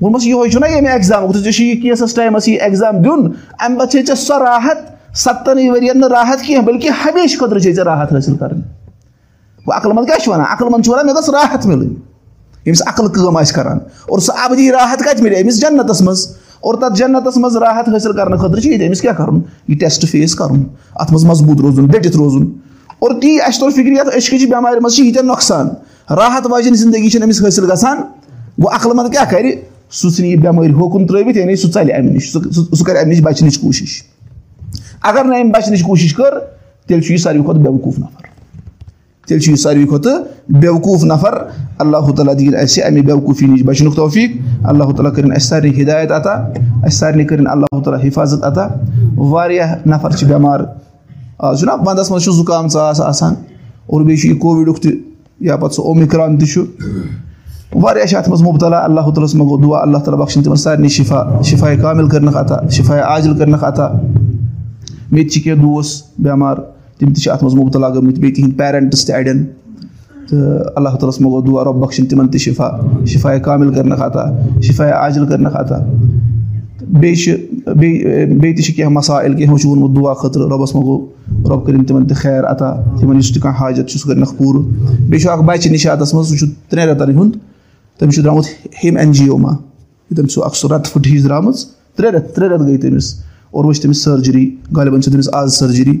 ووٚنمَس یِہوے چھُنہ ییٚمہِ ایٚگزامُک ژےٚ چھُے یہِ کیسَس ٹایمَس یہِ ایٚگزام دیُن اَمہِ پَتہٕ چھے ژےٚ سۄ راحت سَتَنٕے ؤرۍ نہٕ راحت کینٛہہ بٔلکہِ ہمیشہٕ خٲطرٕ چھے ژےٚ راحت حٲصِل کَرٕنۍ وۄنۍ عقل منٛز کیٛاہ چھُ وَنان عقل منٛز چھُ وَنان مےٚ گٔژھ راحت مِلٕنۍ ییٚمِس عقل کٲم آسہِ کَران اور سُہ اَبدی راحت کَتہِ مِلہِ أمِس جنتَس منٛز اور تَتھ جنتَس منٛز راحت حٲصِل کَرنہٕ خٲطرٕ چھِ ییٚتہِ أمِس کیٛاہ کَرُن؟ یہِ ٹیسٹ فیس کَرُن اَتھ منٛز مضبوٗط روزُن ڈٔٹِتھ روزُن۔ اور تی اَسہِ توٚر فِکرِ یَتھ أچھکٕچہِ بٮ۪مارِ منٛز چھِ ییٖتیٛاہ نۄقصان۔ راحت واجٮ۪ن زندگی چھَنہٕ أمِس حٲصِل گژھان۔ گوٚو عقل منٛد کیٛاہ کَرِ؟ سُہ ژھٕنہِ یہِ بٮ۪مٲرۍ ہوکُن ترٛٲوِتھ یعنی سُہ ژَلہِ اَمہِ نِش سُہ کَرِ اَمہِ نِش بَچنٕچ کوٗشِش۔ اگر نہٕ أمۍ بَچنٕچ کوٗشِش کٔر تیٚلہِ چھُ یہِ ساروی کھۄتہٕ بیوقوٗف نفر تیٚلہِ چھُ یہِ ساروی کھۄتہٕ بیوقوٗف نفر اللہ تعالیٰ دِیِن اَسہِ اَمہِ بیوقوٗفی نِش بَچنُک توفیٖق اللہ تعالیٰ کٔرِنۍ اَسہِ سارنٕے ہِدایت عطا اَسہِ سارنٕے کٔرِنۍ اللہ تعالیٰ حِفاظت عطا واریاہ نفر چھِ بٮ۪مار آز چھُنہ وَندَس منٛز چھُ زُکام ژاس آسان اور بیٚیہِ چھُ یہِ کووِڈُک تہِ یا پَتہٕ سُہ اومِکران تہِ چھُ واریاہ چھِ اَتھ منٛز مُبتلا اللہ تعالیٰ ہَس منٛز گوٚو دُعا اللہ تعالیٰ بخشَن تِمَن سارنٕے شِفا شِفاے کامِل کٔرنَکھ عطا شِفاے عاجِل کٔرنَکھ عطا مےٚ تہِ چھِ کینٛہہ دوس بٮ۪مار تِم تہِ چھِ اَتھ منٛز مُبتلا گٔمٕتۍ بیٚیہِ تِہِنٛدۍ پیرَنٹٕس تہِ اَڑٮ۪ن تہٕ اللہ تعالیٰ ہَس منٛز گوٚو دُعا رۄب بخشَن تِمَن تہِ شِفا شِفاے کامِل کٔرنَکھ عطا شِفاے عاجِل کٔرنَکھ عطا بیٚیہِ چھِ بیٚیہِ بیٚیہِ تہِ چھِ کینٛہہ مَسایِل کینٛہہ چھُ ووٚنمُت دُعا خٲطرٕ رۄبَس منٛز گوٚو رۄب کٔرِنۍ تِمَن تہِ خیر عطا تِمَن یُس تہِ کانٛہہ حاجت چھُ سُہ کٔرِنَکھ پوٗرٕ۔ بیٚیہِ چھُ اَکھ بَچہِ نِشاتَس منٛز سُہ چھُ ترٛٮ۪ن رٮ۪تَن ہُنٛد تٔمِس چھُ درٛامُت ہیٚم این جی او ما تٔمِس چھُ اَکھ سُہ رَتہٕ پھٕٹ ہِش درٛامٕژ ترٛےٚ رٮ۪تھ ترٛےٚ رٮ۪تھ گٔے تٔمِس اور وۄنۍ چھِ تٔمِس سٔرجری غالبن چھِ تٔمِس آز سٔرجری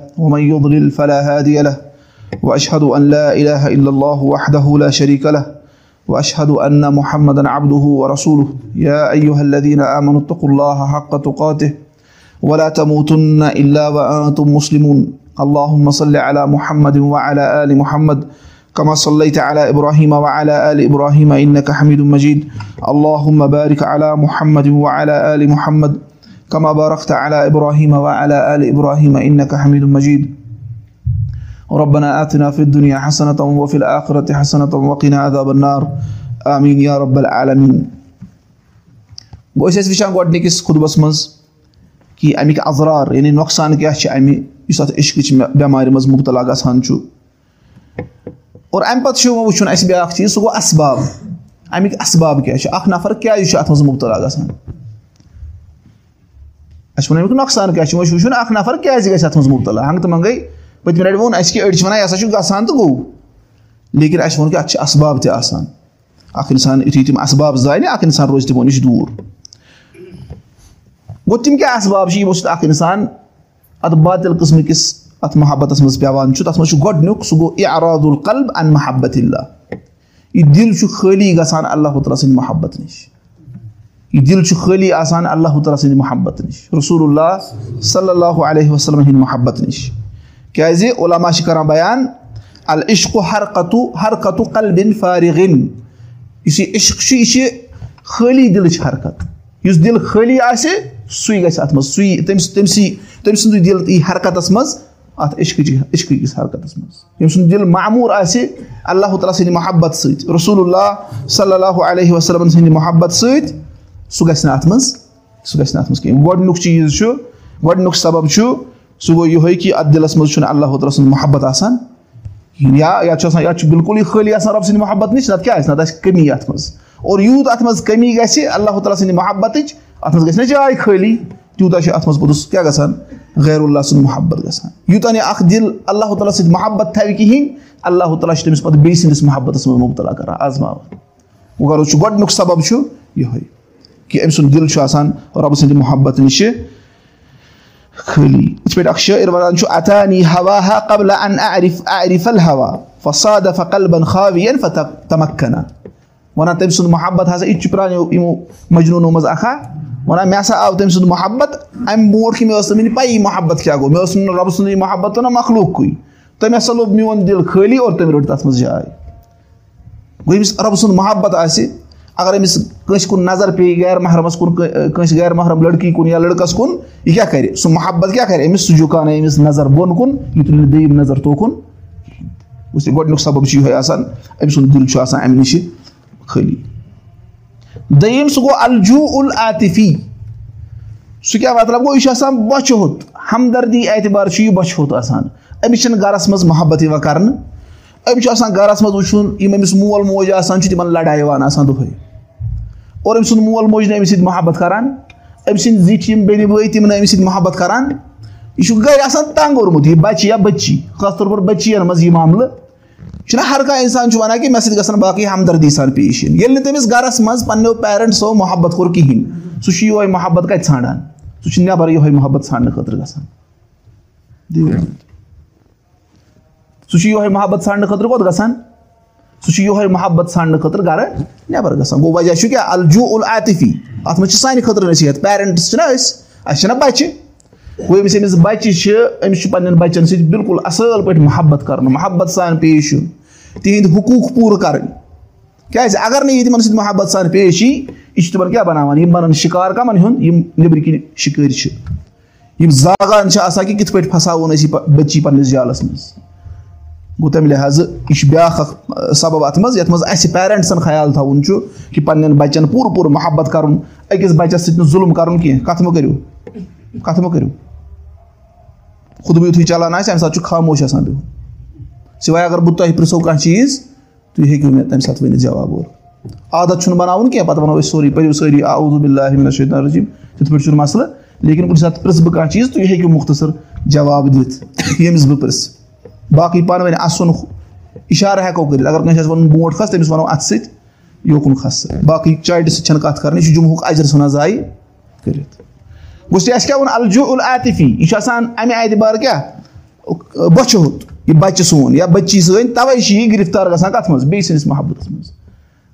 ومن يضلل فلا هادي له واشهد ان لا اله الا الله وحده لا شريك له واشهد ان محمدا عبده ورسوله. يا ايها الذين امنوا اتقوا الله حق تقاته ولا تموتن الا وانتم مسلمون. اللهم صل على محمد وعلى ال محمد كما صليت على ابراهيم وعلى ال ابراهيم انك حميد مجيد. اللهم بارك على محمد وعلى ال محمد كما باركت على ابراهيم وعلى ال ابراهيم انك حميد مجيد. ربنا اتنا في الدنيا حسنه وفي الاخره حسنه وقنا عذاب النار. امين يا رب العالمين. بہٕ ٲسۍ أسۍ وٕچھان گۄڈٕنِکِس خُطبَس منٛز کہِ اَمِکۍ اَزرار یعنی نۄقصان کیٛاہ چھِ اَمہِ یُس اَتھ عشقٕچ بٮ۪مارِ منٛز مُبتلا گژھان چھُ اور اَمہِ پَتہٕ چھُ وٕچھُن اَسہِ بیٛاکھ چیٖز سُہ گوٚو اَسباب اَمِکۍ اَسباب کیٛاہ چھِ اَکھ نَفر کیٛازِ چھُ اَتھ منٛز مُبتلا گژھان اَسہِ چھُ وَنان اَمیُک نۄقصان کیٛاہ چھُ وۄنۍ چھُ وٕچھُن اَکھ نَفر کیٛازِ گژھِ اَتھ منٛز مُبتلا ہنٛگہٕ تہٕ منٛگَے پٔتمہِ لَٹہِ ووٚن اَسہِ کہِ أڑۍ چھِ وَنان یہِ ہسا چھُ گژھان تہٕ گوٚو لیکِن اَسہِ ووٚن کہِ اَتھ چھِ اَسباب تہِ آسان اَکھ اِنسان یُتھُے تِم اَسباب زانہِ اَکھ اِنسان روزِ تِمو نِش دوٗر گوٚو تِم کیٛاہ اَسباب چھِ یِمو سۭتۍ اَکھ اِنسان اَتھ باتِل قٕسمہٕ کِس اَتھ محبتَس منٛز پیٚوان چھُ تَتھ منٛز چھُ گۄڈٕنیُک سُہ گوٚو اعراد القلب ان محبت اللہ یہِ دِل چھُ خٲلی گژھان اللہ تعالیٰ سٕنٛدِ محبت نِش یہِ دِل چھُ خٲلی آسان اللہ تعالیٰ سٕنٛدِ محبت نِش رسول اللہ صلی اللہ علیہ وسلم ہِنٛدِ محبت نِش کیازِ علما چھِ کران بیان العشق حرکتُ حرکتُ قلبِن فارغن یُس یہِ عشق چھُ یہِ چھِ خٲلی دِلٕچ حرکت یُس دِل خٲلی آسہِ سُے گژھِ اَتھ منٛز سُے تٔمۍ سٕے تٔمۍ سُنٛدُے دِل یی حرکتَس منٛز اَتھ عشقٕچ عشقہٕ کِس حرکتَس منٛز ییٚمہِ سُنٛد دِل معموٗر آسہِ اللہ تعالیٰ سٕنٛدِ محبت سۭتۍ رسول اللہ صلی اللہ علیہ وسلمَن سٕنٛدِ محبت سۭتۍ سُہ گژھِ نہٕ اَتھ منٛز سُہ گژھِ نہٕ اَتھ منٛز کِہیٖنۍ گۄڈٕنیُک چیٖز چھُ گۄڈٕنیُک سبب چھُ سُہ گوٚو یِہوے کہِ اَتھ دِلَس منٛز چھُنہٕ اللہ تعالیٰ سُنٛد محبت آسان کِہیٖنۍ یا یَتھ چھُ آسان یَتھ چھُ بِلکُلٕے خٲلی آسان رۄب سٕنٛدِ محبت نِش نَتہٕ کیٛاہ آسہِ نَتہٕ آسہِ کٔمی اَتھ منٛز اور یوٗت اَتھ منٛز کٔمی گژھِ اللہ تعالیٰ سٕنٛدِ محبتٕچ اَتھ منٛز گژھِ نہ جاے خٲلی تیوٗتاہ چھُ اَتھ منٛز پوٚتُس کیاہ گژھان غیر اللہ سُنٛد محبت گژھان یوٗتاہ نہٕ اکھ دِل اللہ تعالیٰ سۭتۍ محبت تھاوِ کِہینۍ اللہ تعالیٰ چھُ تٔمِس پَتہٕ بیٚیہِ سٕنٛدِس محبتَس منٛز مُبتلا کران آزماوان وغٲر چھُ گۄڈٕنیُک سبب چھُ یِہوے کہِ أمۍ سُنٛد دِل چھُ آسان رۄبہٕ سٕنٛدِ محبت نِشہِ خٲلی یِتھ پٲٹھۍ اکھ وَنان تٔمۍ سُنٛد محبت ہسا یہِ تہِ چھُ پرانیو یِمو مجنوٗنو منٛز اکھا وَنان مےٚ ہسا آو تٔمۍ سُنٛد محبت اَمہِ برونٛٹھ کہِ مےٚ ٲس وٕنہِ پَیی محبت کیاہ گوٚو مےٚ اوس رۄبہٕ سُنٛدُے محبت نہ مخلوٗقٕے تٔمۍ ہسا لوٚب میون دِل خٲلی اور تٔمۍ رٔٹ تَتھ منٛز جاے گوٚو ییٚمِس رۄبہٕ سُنٛد محبت آسہِ اَگر أمِس کٲنٛسہِ کُن نظر پیٚیہِ غیر محرمَس کُن کٲنٛسہِ غیر محرم لٔڑکی کُن یا لٔڑکَس کُن یہِ کیاہ کَرِ سُہ محبت کیاہ کَرِ أمِس سُہ جُکانایہِ أمِس نظر بۄن کُن یہِ تُلہِ نہٕ دوٚیِم نظر توکُن وٕچھ گۄڈٕنیُک سبب چھُ یِہوے آسان أمۍ سُنٛد دِل چھُ آسان اَمہِ نِش خٲلی دوٚیِم سُہ گوٚو الجوٗ العطفی سُہ کیاہ مطلب گوٚو یہِ چھُ آسان بۄچھِ ہوٚت ہمدردی اعتبار چھُ یہِ بۄچھِ ہوٚت آسان أمِس چھِنہٕ گرَس منٛز محبت یِوان کرنہٕ أمِس چھُ آسان گرَس منٛز وٕچھُن یِم أمِس مول موج آسان چھِ تِمن لڑایہِ یِوان آسان دۄہے اور أمۍ سُنٛد مول موج نہٕ أمِس سۭتۍ محبت کران أمۍ سٕنٛدۍ زِٹھۍ یِم بیٚنہِ بٲے تِم نہٕ أمِس سۭتۍ محبت کران یہِ چھُ گرِ آسان تنگ اوٚرمُت یہِ بَچہِ یا بٔچی خاص طور پر بٔچِین منٛز یہِ معاملہٕ چھُنہ ہر کانٛہہ اِنسان چھُ وَنان کہِ مےٚ سۭتۍ گژھن باقٕے ہمدردی سان پیش یِنۍ ییٚلہِ نہٕ تٔمِس گرَس منٛز پَنٕنیو پیرَنٹسو محبت کوٚر کِہینۍ سُہ چھُ یِہوے محبت کَتہِ ژھانڈان سُہ چھُ نٮ۪بر یِہوے محبت ژھانڈنہٕ خٲطرٕ گژھان سُہ چھُ یِہوے محبت ژھانڈنہٕ خٲطرٕ کوٚت گژھان سُہ چھُ یِہوے محبت ژھانڈنہٕ خٲطرٕ گرٕ نٮ۪بر گژھان گوٚو وجہ چھُ کیاہ الجوٗ العطفی اَتھ منٛز چھِ سانہِ خٲطرٕ نصیحت پیرَنٹٕس چھِنہ أسۍ اَسہِ چھِنہ بَچہِ گوٚو ییٚمِس أمِس بَچہِ چھِ أمِس چھُ پَنٕنٮ۪ن بَچَن سۭتۍ بِلکُل اَصٕل پٲٹھۍ محبت کَرُن محبت سان پیش یُن تِہِنٛدۍ حقوٗق پوٗرٕ کَرٕنۍ کیازِ اَگر نہٕ یہِ تِمن سۭتۍ محبت سان پیش یی یہِ چھُ تِمن کیاہ بَناوان یِم بَنان شِکار کَمن ہُنٛد یِم نیٚبرٕ کِنۍ شِکٲرۍ چھِ یِم زاگان چھِ آسان کہِ کِتھ پٲٹھۍ پھساوون أسۍ یہِ بٔچی پَنٕنِس جالَس منٛز گوٚو تَمہِ لِحاظہٕ یہِ چھُ بیاکھ اکھ سبب اَتھ منٛز یَتھ منٛز اَسہِ پیرَنٹسَن خیال تھاوُن چھُ کہِ پَنٕنٮ۪ن بَچَن پوٗرٕ پوٗرٕ محبت کَرُن أکِس بَچَس سۭتۍ نہٕ ظُلم کَرُن کیٚنٛہہ کَتھٕ مہ کٔرِو کَتھٕ مہ کٔرِو خُدبہٕ یِتھُے چلان آسہِ اَمہِ ساتہٕ چھُ خاموش آسان بِہُن سِواے اَگر بہٕ تۄہہِ پرٛژھو کانٛہہ چیٖز تُہۍ ہیٚکِو مےٚ تَمہِ ساتہٕ ؤنِتھ جواب اور عادت چھُنہٕ بَناوُن کیٚنٛہہ پَتہٕ وَنو أسۍ سورُے پٔرِو سٲری آوُدُاللہ رٔجیٖم تِتھ پٲٹھۍ چھُنہٕ مَسلہٕ لیکِن کُنہِ ساتہٕ پرٛژھٕ بہٕ کانٛہہ چیٖز تُہۍ ہیٚکِو مُختصر جواب دِتھ ییٚمِس بہٕ پرٛژھٕ باقٕے پانہٕ ؤنۍ اَسُن اِشارٕ ہٮ۪کو کٔرِتھ اَگر کٲنٛسہِ آسہِ وَنُن برونٛٹھ کھس تٔمِس وَنو اَتھٕ سۭتۍ یوکُن کھس باقٕے چاٹہِ سۭتۍ چھَنہٕ کَتھ کَرٕنۍ یہِ چھُ جمہُک اَجر ژھٕنان زایہِ کٔرِتھ گوٚژھ یہِ اَسہِ کیاہ ووٚن الجوٗ العطفی یہِ چھُ آسان اَمہِ اعتبار کیاہ بۄچھِ ہوٚت یہِ بَچہِ سون یا بٔچی سٲنۍ تَوے چھِ یہِ گِرفتار گژھان کَتھ منٛز بیٚیہِ سٕنٛدِس محبتَس منٛز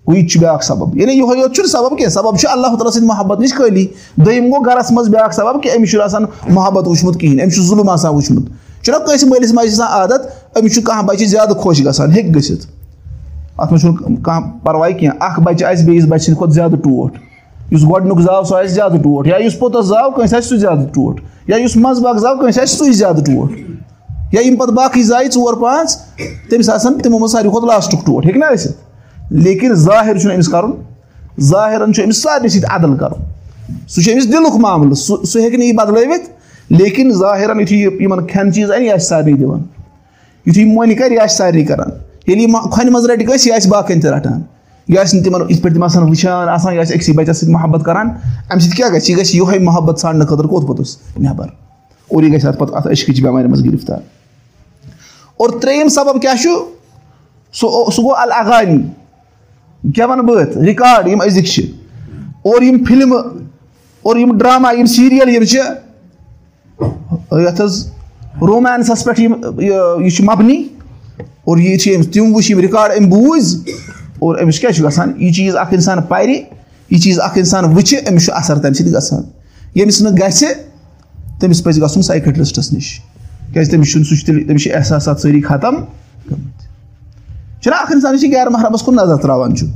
گوٚو یہِ تہِ چھُ بیاکھ سبب. یعنی یِہوے یوت چھُنہٕ سبب کینٛہہ سبب چھُ اللہ تعالیٰ سٕنٛدِ محبت نِش خٲلی دوٚیِم گوٚو گرَس منٛز بیاکھ سبب کہِ أمِس چھُنہٕ آسان محبت وٕچھمُت کِہینۍ أمِس چھُ ظُلم آسان وٕچھمُت چھُنہ کٲنٛسہِ مٲلِس ماجہِ آسان عادت أمِس چھُ کانٛہہ بَچہِ زیادٕ خۄش گژھان ہیٚکہِ گٔژھِتھ اَتھ منٛز چھُنہٕ کانٛہہ پَرواے کینٛہہ اکھ بَچہِ آسہِ بیٚیِس بَچہِ سٕنٛدِ کھۄتہٕ زیادٕ ٹوٹھ یُس گۄڈٕنیُک زاو سُہ آسہِ زیادٕ ٹوٹھ یا یُس پوٚتُس زاو کٲنٛسہِ آسہِ سُہ زیادٕ ٹوٹھ یا یُس منٛزٕ باغ زاو کٲنٛسہِ آسہِ سُے زیادٕ ٹوٹھ یا یِم پَتہٕ باقٕے زایہِ ژور پانٛژھ تٔمِس آسان تِمو منٛز ساروی کھۄتہٕ لاسٹُک ٹوٹھ ہیٚکہِ نہ ٲسِتھ لیکِن ظٲہِر چھُنہٕ أمِس کَرُن ظٲہِرَن چھُ أمِس سارنٕے سۭتۍ عدل کَرُن سُہ چھُ أمِس دِلُک معاملہٕ سُہ سُہ ہیٚکہِ نہٕ یہِ بَدلٲوِتھ لیکِن ظٲہِرَن یُتھُے یہِ یِمَن کھٮ۪ن چیٖز اَنہِ یہِ آسہِ سارنٕے دِوان یُتھُے یہِ مۄنہِ کَرِ یہِ آسہِ سارنٕے کَران ییٚلہِ یہِ کھۄنہِ منٛز رَٹہِ گژھِ یہِ آسہِ باقٕیَن تہِ رَٹان یہِ آسہِ نہٕ تِمَن یِتھ پٲٹھۍ تِم آسان وٕچھان آسان یہِ آسہِ أکسٕے بَچَس سۭتۍ محبت کَران اَمہِ سۭتۍ کیاہ گژھِ یہِ گژھِ یِہوے محبت ژھانڈنہٕ خٲطرٕ کوٚت پوٚتُس نٮ۪بر اور یہِ گژھِ اَتھ پَتہٕ اَتھ عشقٕچ بٮ۪مارِ منٛز گِرفتار اور ترٛیٚیِم سبب کیاہ چھُ سُہ سُہ گوٚو الاغانی کیٛاہ وَنہٕ بہٕ رِکاڈ یِم أزِکۍ چھِ اور یِم فِلمہٕ اور یِم ڈرٛاما یِم سیٖریَل یِم چھِ یَتھ حظ رومینسَس پٮ۪ٹھ یِم یہِ چھُ مَبنی اور یہِ چھِ أمِس تِم وٕچھ یِم رِکاڈ أمۍ بوٗزۍ اور أمِس کیٛاہ چھُ گژھان یہِ چیٖز اَکھ اِنسان پَرِ یہِ چیٖز اَکھ اِنسان وٕچھِ أمِس چھُ اَثر تَمہِ سۭتۍ گژھان ییٚمِس نہٕ گژھِ تٔمِس پَزِ گژھُن سایکَٹرِسٹَس نِش کیٛازِ تٔمِس چھُنہٕ سُہ چھُ تیٚلہِ تٔمِس چھِ احساسات سٲری ختم گٔمٕتۍ چھُنہ اَکھ اِنسان یہِ غیر محرمَس کُن نظر ترٛاوان چھُ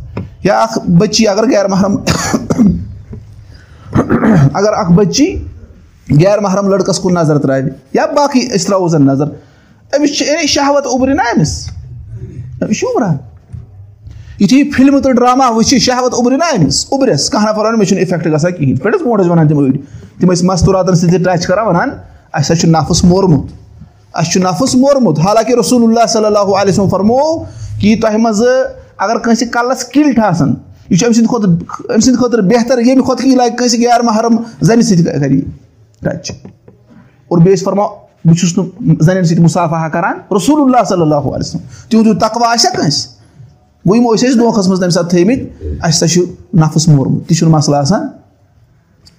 یا اَکھ بٔچی اگر غیر محرم اگر اَکھ بٔچی غیر محرم لٔڑکَس کُن نظر ترٛاوِ یا باقٕے أسۍ ترٛاوو زَن نظر. أمِس چھِ اے شہوت اوٚبرِ نا أمِس أمِس چھُ اُبران یُتھُے فِلمہٕ تہٕ ڈرٛاما وٕچھِ شہوت اوٚبرِ نا أمِس اوٚبرِس کانٛہہ نفر وَنان مےٚ چھُنہٕ اِفٮ۪کٹ گژھان کِہیٖنۍ حظ برونٛٹھ ٲسۍ وَنان تِم أڑۍ تِم ٲسۍ مَستوٗراتَن سۭتۍ ٹَچ کَران وَنان اَسہِ حظ چھُ نفٕس موٚرمُت اَسہِ چھُ نفٕس موٚرمُت حالانکہِ رسول اللہ صلی اللہُ علیہ وسلم فرموو کہِ تۄہہِ منٛزٕ اگر کٲنٛسہِ کَلَس کِلٹ آسان یہِ چھُ أمۍ سٕنٛدِ کھۄتہٕ أمۍ سٕنٛدِ خٲطرٕ بہتر ییٚمہِ کھۄتہٕ کہِ یہِ لَگہِ کٲنٛسہِ غیر محرم زَنہِ سۭتۍ اور بیٚیہِ ٲسۍ فرماو بہٕ چھُس نہٕ زَنٮ۪ن سۭتۍ مُسافا کَران رسول اللہ صلی اللہُ وسلم تِہُنٛد ہیوٗ تقوا آسیا کٲنٛسہِ گوٚو یِمو ٲسۍ أسۍ دۄنکھَس منٛز تَمہِ ساتہٕ تھٲیمٕتۍ اَسہِ ہسا چھُ نفٕس موٚرمُت تہِ چھُنہٕ مَسلہٕ آسان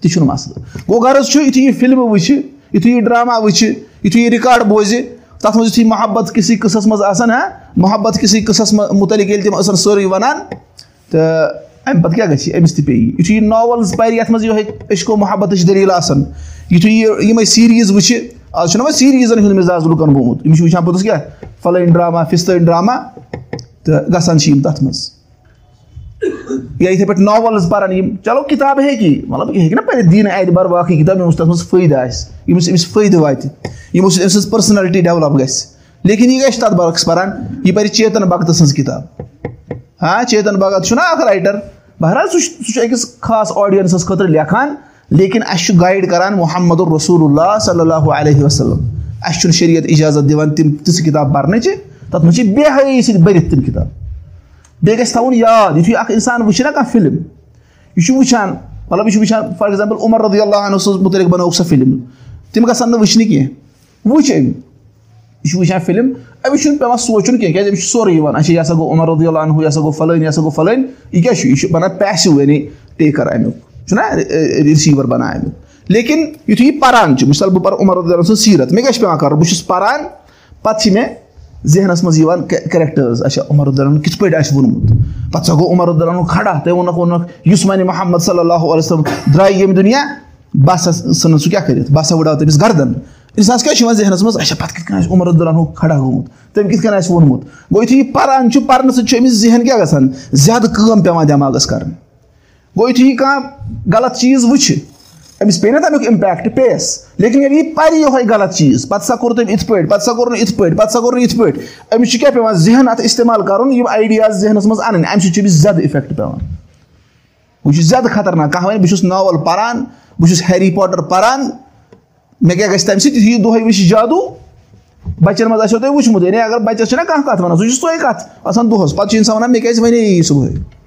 تہِ چھُنہٕ مَسلہٕ گوٚو غرض چھُ یُتھُے یہِ فِلمہٕ وٕچھِ یُتھُے یہِ ڈرٛاما وٕچھِ یُتھُے یہِ رِکاڈ بوزِ تَتھ منٛز یُتھُے محبت کِسٕے قٕصَس منٛز آسان ہا محبت کِسٕے قٕصَس مُتعلِق ییٚلہِ تِم ٲسَن سٲرٕے وَنان تہٕ اَمہِ پَتہٕ کیاہ گژھِ أمِس تہِ پیٚیہِ یُتھُے یہِ ناوَلٕز پَرِ یَتھ منٛز یِہوے عشقو محبتٕچ دٔلیٖل آسان یُتھُے یہِ یِمے سیٖریٖز وٕچھِ آز چھُنہ وۄنۍ سیٖریٖزَن ہُنٛد مِزاز لُکَن گوٚمُت. یِم چھِ وٕچھان پوٚتُس کیٛاہ؟ فَلٲنۍ ڈرٛاما فِستٲنۍ ڈرٛاما تہٕ گژھان چھِ یِم تَتھ منٛز. یا یِتھَے پٲٹھۍ ناوَلٕز پَران یِم چلو کِتاب ہیٚکہِ مطلب یہِ ہیٚکہِ نہ پٔرِتھ دیٖنہٕ اعتبار باقٕے کِتاب یِمو تَتھ منٛز فٲیدٕ آسہِ ییٚمِس أمِس فٲیدٕ واتہِ یِمو سۭتۍ أمۍ سٕنٛز پٔرسٕنیلٹی ڈٮ۪ولَپ گژھِ. لیکِن یہِ گژھِ تَتھ برعکس پَران یہِ پَرِ چیتَن بَگتہٕ سٕنٛز کِتاب. ہاں چیتَن بَگت چھُنہ اَکھ رایٹَر بہرحال سُہ چھُ سُہ چھُ أکِس خاص آڈِیَنسَس خٲطرٕ لیکھان لیکِن اَسہِ چھُ گایِڈ کَران محمد الرسوٗل اللہ صلی اللہُ علیہ وسلم اَسہِ چھُنہٕ شریعت اِجازت دِوان تِم تِژھٕ کِتاب پَرنٕچہِ تَتھ منٛز چھِ بے حٲیی سۭتۍ بٔرِتھ تِم کِتاب بیٚیہِ گژھِ تھاوُن یاد یُتھُے اَکھ اِنسان وٕچھِ نہ کانٛہہ فِلم یہِ چھُ وٕچھان مطلب یہِ چھُ وٕچھان فار ایٚگزامپٕل عمر رضی اللہ سٕنٛز مُتعلِق بَنٲوٕکھ سۄ فِلم تِم گژھن نہٕ وٕچھنہِ کینٛہہ وٕچھ أمۍ یہِ چھُ وٕچھان فِلم أمِس چھُنہٕ پیٚوان سونٛچُن کینٛہہ کیازِ أمِس چھُ سورُے یِوان اچھا یہِ ہسا گوٚو عمر رضی اللہ ہُہ یہِ ہسا گوٚو فَلٲنۍ یہِ ہسا گوٚو فَلٲنۍ یہِ کیاہ چھُ یہِ چھُ بَنان پیسِو یعنی ٹیکَر اَمیُک چھُنہ رِسیٖوَر بَنان اَمیُک لیکِن یِتھُے یہِ پَران چھُ مِثال بہٕ پَرٕ عمر اللہ سٕنٛز سیٖرت مےٚ کیاہ چھُ پیٚوان کَرُن بہٕ چھُس پَران پَتہٕ چھِ مےٚ ذہنَس منٛز یِوان کیریکٹٲرٕز اچھا عمر عبدالن کِتھ پٲٹھۍ آسہِ ووٚنمُت پَتہٕ سا گوٚو عمر عبدالنُک کھڑا تٔمۍ ووٚنُکھ ووٚنُکھ یُس وَنہِ محمد صلی اللہُ علیہ وسلم درٛایہِ ییٚمہِ دُنیا بہٕ ہسا ژھٕنُن سُہ کیاہ کٔرِتھ بہٕ ہسا وٕڑاو تٔمِس گردن اِنسانَس کیاہ چھُ یِوان ذہنَس منٛز اچھا پَتہٕ کِتھ کٔنۍ آسہِ عمر عبدالنُک کھڑا گوٚمُت تٔمۍ کِتھ کٔنۍ آسہِ ووٚنمُت گوٚو یِتھُے یہِ پَران چھُ پَرنہٕ سۭتۍ چھُ أمِس ذہن کیاہ گژھان زیادٕ کٲم پیٚوان دٮ۪ماغَس کَرٕنۍ گوٚو یِتھُے یہِ کانٛہہ غلط چیٖز وٕچھِ أمِس پیٚیہِ نا تَمیُک اِمپیکٹ پیٚیَس لیکِن ییٚلہِ یہِ پَرِ یِہوے غلط چیٖز پَتہٕ سا کوٚر تٔمۍ یِتھ پٲٹھۍ پَتہٕ سا کوٚر نہٕ یِتھ پٲٹھۍ پَتہٕ سا کوٚر نہٕ یِتھ پٲٹھۍ أمِس چھُ کیاہ پیٚوان ذہن اَتھ اِستعمال کَرُن یِم آیڈِیاز ذہنَس منٛز اَنٕنۍ اَمہِ سۭتۍ چھُ أمِس زیادٕ اِفیکٹ پیٚوان وۄنۍ چھُ زیادٕ خطرناک کانٛہہ وَنہِ بہٕ چھُس ناوَل پَران بہٕ چھُس ہیری پاٹَر پَران مےٚ کیاہ گژھِ تَمہِ سۭتۍ یُتھُے یہِ دۄہے وٕچھِ جادوٗ بَچَن منٛز آسیو تۄہہِ وٕچھمُت یعنی اگر بَچَس چھِنہ کانٛہہ کَتھ وَنان سُہ چھُ سۄے کَتھ آسان دۄہَس پَتہٕ چھُ اِنسان وَنان مےٚ کیازِ وَنے یی صُبحٲے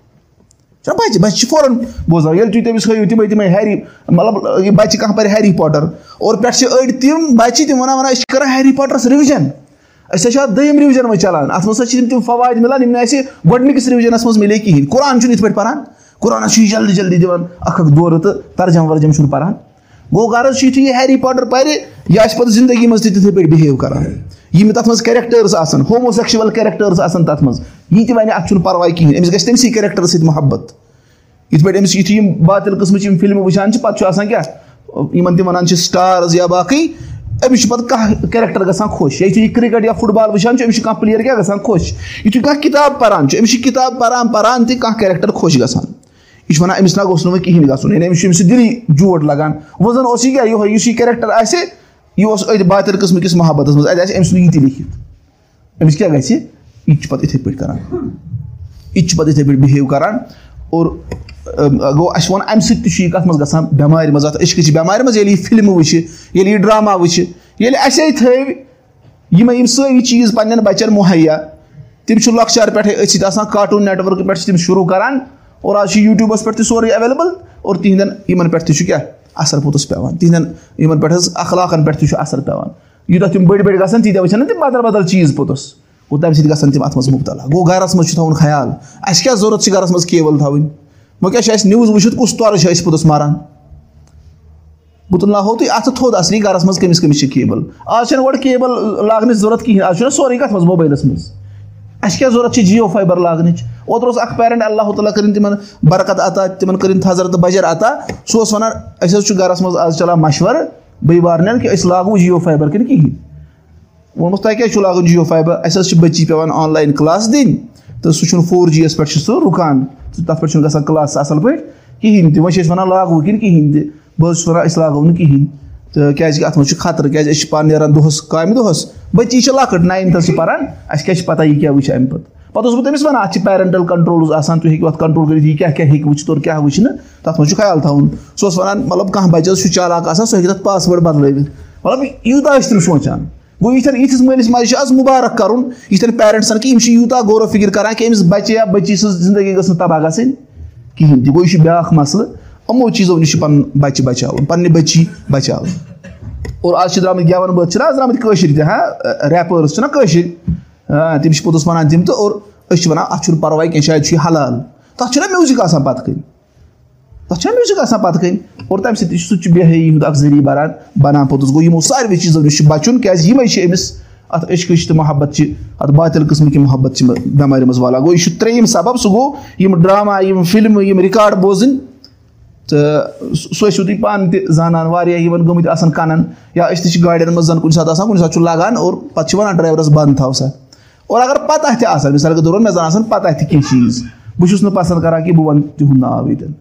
چھُنہ بَچہِ بَچہِ چھِ فورَن بوزان ییٚلہِ تُہۍ تٔمِس ہٲیِو تِمے تِمے ہیری مطلب یہِ بَچہِ کانٛہہ پَرِ ہیری پاٹَر اور پٮ۪ٹھٕ چھِ أڑۍ تِم بَچہِ تِم وَنان وَنان أسۍ چھِ کَران ہیری پاٹرَس رِوِجَن أسۍ ہَسا چھِ اَتھ دٔیِم رِوِجَن وۄنۍ چَلان اَتھ منٛز ہَسا چھِ تِم تِم فوایِد مِلان یِم نہٕ اَسہِ گۄڈٕنِکِس رِوِجَنَس منٛز مِلے کِہیٖنۍ قۄران چھُنہٕ یِتھ پٲٹھۍ پَران قۄرانَس چھُ یہِ جلدی جلدی دِوان اَکھ اَکھ دورٕ تہٕ ترجَم وَرجَم چھُنہٕ پَران گوٚو غرض چھُ یُتھُے یہِ ہیری پاٹَر پَرِ یہِ آسہِ پَتہٕ زِندگی منٛز تہِ تِتھَے پٲٹھۍ بِہیو کَران. یِم تَتھ منٛز کیریکٹٲرٕس آسان ہوموسیکچُوَل کیریکٹٲرٕس آسان تَتھ منٛز یہِ تہِ وَنہِ اَتھ چھُنہٕ پَرواے کِہیٖنۍ أمِس گژھِ تٔمۍ سٕے کیریکٹَر سۭتۍ محبت. یِتھ پٲٹھۍ أمِس یُتھُے یِم بادِل قٕسمٕچ یِم فِلمہٕ وٕچھان چھِ پَتہٕ چھُ آسان کیٛاہ؟ یِمَن تِم وَنان چھِ سِٹارٕز یا باقٕے أمِس چھُ پَتہٕ کانٛہہ کیریکٹَر گژھان خۄش. یا یُتھُے یہِ کِرکَٹ یا فُٹ بال وٕچھان چھُ أمِس چھُ کانٛہہ پٕلیر کیٛاہ گژھان خۄش؟ یُتھُے کانٛہہ کِتاب پَران چھُ أمِس چھِ کِتاب پَران پَران تہِ کانٛہہ کیریکٹَر خۄش گژھان. یہِ چھُ وَنان أمِس نہ گوٚژھ نہٕ وۄنۍ کِہیٖنۍ گژھُن یعنی أمِس چھُ أمِس چھُ دِلی جوڑ لگان. وۄنۍ زَن اوس یہِ کیٛاہ یِہوے یُس یہِ کیریکٹَر آسہِ یہِ اوس أتھۍ باتِل قٕسمہٕ کِس محبتَس منٛز اَتہِ آسہِ أمۍ سُنٛد یہِ تہِ لیکھِتھ أمِس کیٛاہ گژھِ یہِ تہِ چھُ پَتہٕ یِتھَے پٲٹھۍ کَران یہِ تہِ چھُ پَتہٕ یِتھَے پٲٹھۍ بِہیو کَران اور گوٚو اَسہِ ووٚن اَمہِ سۭتۍ تہِ چھُ یہِ کَتھ منٛز گژھان بٮ۪مارِ منٛز اَتھ عشقٕچہِ بٮ۪مارِ منٛز ییٚلہِ یہِ فِلمہٕ وٕچھِ ییٚلہِ یہِ ڈرٛاما وٕچھِ ییٚلہِ اَسے تھٲوِ یِمے یِم سٲری چیٖز پَنٕنٮ۪ن بَچَن مُہیا تِم چھِ لۄکچار پٮ۪ٹھَے أتھۍ سۭتۍ آسان کاٹوٗن نیٹؤرکہٕ پٮ۪ٹھ چھِ تِم شروٗع کَران. اور آز چھِ یوٗٹیوٗبَس پٮ۪ٹھ تہِ سورُے ایویلیبٕل اور تِہنٛدٮ۪ن یِمَن پٮ۪ٹھ تہِ چھُ کیٛاہ اَثر پوٚتُس پٮ۪وان تِہنٛدٮ۪ن یِمَن پٮ۪ٹھ حظ اخلاقَن پٮ۪ٹھ تہِ چھُ اَثر پٮ۪وان یوٗتاہ تِم بٔڑۍ بٔڑۍ گژھان تیٖتیٛاہ وٕچھان نہ تِم بدل بدل چیٖز پوٚتُس. گوٚو تَمہِ سۭتۍ گژھن تِم اَتھ منٛز مُبتلا. گوٚو گَرَس منٛز چھُ تھاوُن خیال. اَسہِ کیٛاہ ضوٚرَتھ چھِ گَرَس منٛز کیبَل تھاوٕنۍ؟ وۄنۍ کیٛاہ چھِ اَسہِ نِوٕز وٕچھِتھ کُس تورٕ چھِ أسۍ پوٚتُس مَران بہٕ تُلناوہو تُہۍ اَتھٕ تھوٚد اَصلی گَرَس منٛز کٔمِس کٔمِس چھِ کیبَل. آز چھَنہٕ گۄڈٕ کیبَل لاگنٕچ ضوٚرَتھ کِہیٖنۍ آز چھُنہ سورُے کَتھ منٛز موبایلَس منٛز اَسہِ کیٛاہ ضوٚرَتھ چھِ جِیو فایبَر لاگنٕچ اوترٕ اوس اَکھ پیرَنٛٹ اللہ تعالیٰ کٔرِنۍ تِمَن برکت عطا تِمَن کٔرِنۍ تھَزر تہٕ بَجر عطا سُہ اوس وَنان اَسہِ حظ چھُ گَرَس منٛز آز چَلان مَشوَرٕ بٔے بارنٮ۪ن کہِ أسۍ لاگو جِیو فایبَر کِنہٕ کِہیٖنۍ ووٚنمُت تۄہہِ کیٛازِ چھُو لاگُن جِیو فایبَر اَسہِ حظ چھِ بٔچی پٮ۪وان آنلاین کٕلاس دِنۍ تہٕ سُہ چھُنہٕ فور جی یَس پٮ۪ٹھ چھُ سُہ رُکان تہٕ تَتھ پٮ۪ٹھ چھُنہٕ گژھان کٕلاس اَصٕل پٲٹھۍ کِہیٖنۍ تہِ وۄنۍ چھِ أسۍ وَنان لاگوٕ کِنہٕ کِہیٖنۍ تہِ بہٕ حظ چھُس وَنان أسۍ لاگو نہٕ کِہیٖنۍ تہٕ کیٛازِکہِ اَتھ منٛز چھُ خطرٕ کیٛازِ أسۍ چھِ پانہٕ نیران دۄہَس کامہِ دۄہَس بٔچی چھِ لۄکٕٹ ناینتھَس چھِ پَران اَسہِ کیٛاہ چھِ پَتہ یہِ کیٛاہ وٕچھِ اَمہِ پَتہٕ۔ پَتہٕ اوسُس بہٕ تٔمِس وَنان اَتھ چھِ پیرَنٹَل کَنٹرولٕز آسان تُہۍ ہیٚکِو اَتھ کَنٹرول کٔرِتھ یہِ کیٛاہ کیٛاہ ہیٚکہِ وٕچھِتھ اور کیٛاہ وٕچھِ نہٕ تَتھ منٛز چھُ خیال تھاوُن۔ سُہ اوس وَنان مطلب کانٛہہ بَچہِ حظ چھُ چالاک آسان سُہ ہیٚکہِ تَتھ پاسوٲڈ بَدلٲوِتھ۔ مطلب یوٗتاہ ٲسۍ تِم سونٛچان۔ گوٚو یِتھٮ۪ن یِتھِس مٲلِس ماجہِ چھِ آز مُبارک کَرُن یِتھٮ۪ن پیرَنٹسَن کہِ یِم چھِ یوٗتاہ غورو فِکِر کَران کہِ أمِس بَچہِ یا بٔچی سٕنٛز زندگی گٔژھ نہٕ تباہ گژھٕنۍ کِہیٖنۍ تہِ۔ گوٚو یہِ چھُ بیٛاکھ مَسلہٕ یِمو چیٖزو نِش چھُ پَنُن بَچہِ بَچاوُن پَننہِ بٔچی بَچاوٕنۍ اور آز چھِ درٛامٕتۍ گٮ۪وَن بٲتھ چھِنہ آز درٛامٕتۍ کٲشِرۍ تہِ ہاں ریپٲرٕس چھِنہ کٲشِرۍ تِم چھِ پوٚتُس وَنان تِم تہٕ اور أسۍ چھِ وَنان اَتھ چھُنہٕ پَرواے کینٛہہ شاید چھُ یہِ حلال تَتھ چھُنہ میوٗزِک آسان پَتہٕ کَنۍ تَتھ چھُنہ میوٗزِک آسان پَتہٕ کَنۍ اور تَمہِ سۭتۍ تہِ چھُ سُہ تہِ چھُ بےحٲیی ہُنٛد اَکھ ذٔریعہٕ بَران بَنان پوٚتُس گوٚو یِمو ساروٕے چیٖزو نِش چھُ بَچُن کیٛازِ یِمَے چھِ أمِس اَتھ عشقٕچ تہٕ محبت چھِ اَتھ باتِل قٕسمٕکۍ محبت چھِ بٮ۪مارِ منٛز والان گوٚو یہِ چھُ ترٛیٚیِم سبب سُہ گوٚو یِم ڈرٛاما یِم فِلمہٕ یِم رِکاڈ بوزٕنۍ تہٕ سُہ ٲسِو تُہۍ پانہٕ تہِ زانان واریاہ یِمَن گٔمٕتۍ آسان کَنَن یا أسۍ تہِ چھِ گاڑٮ۪ن منٛز زَن کُنہِ ساتہٕ آسان کُنہِ ساتہٕ چھُ لگان اور پَتہٕ چھِ وَنان ڈرٛایورَس بنٛد تھاو سا اور اگر پَتہ تہِ آسان مِثال کے طور پر مےٚ زَن آسان پَتہ تہِ کینٛہہ چیٖز بہٕ چھُس نہٕ پَسنٛد کَران کہِ بہٕ وَنہٕ تِہُنٛد ناو ییٚتٮ۪ن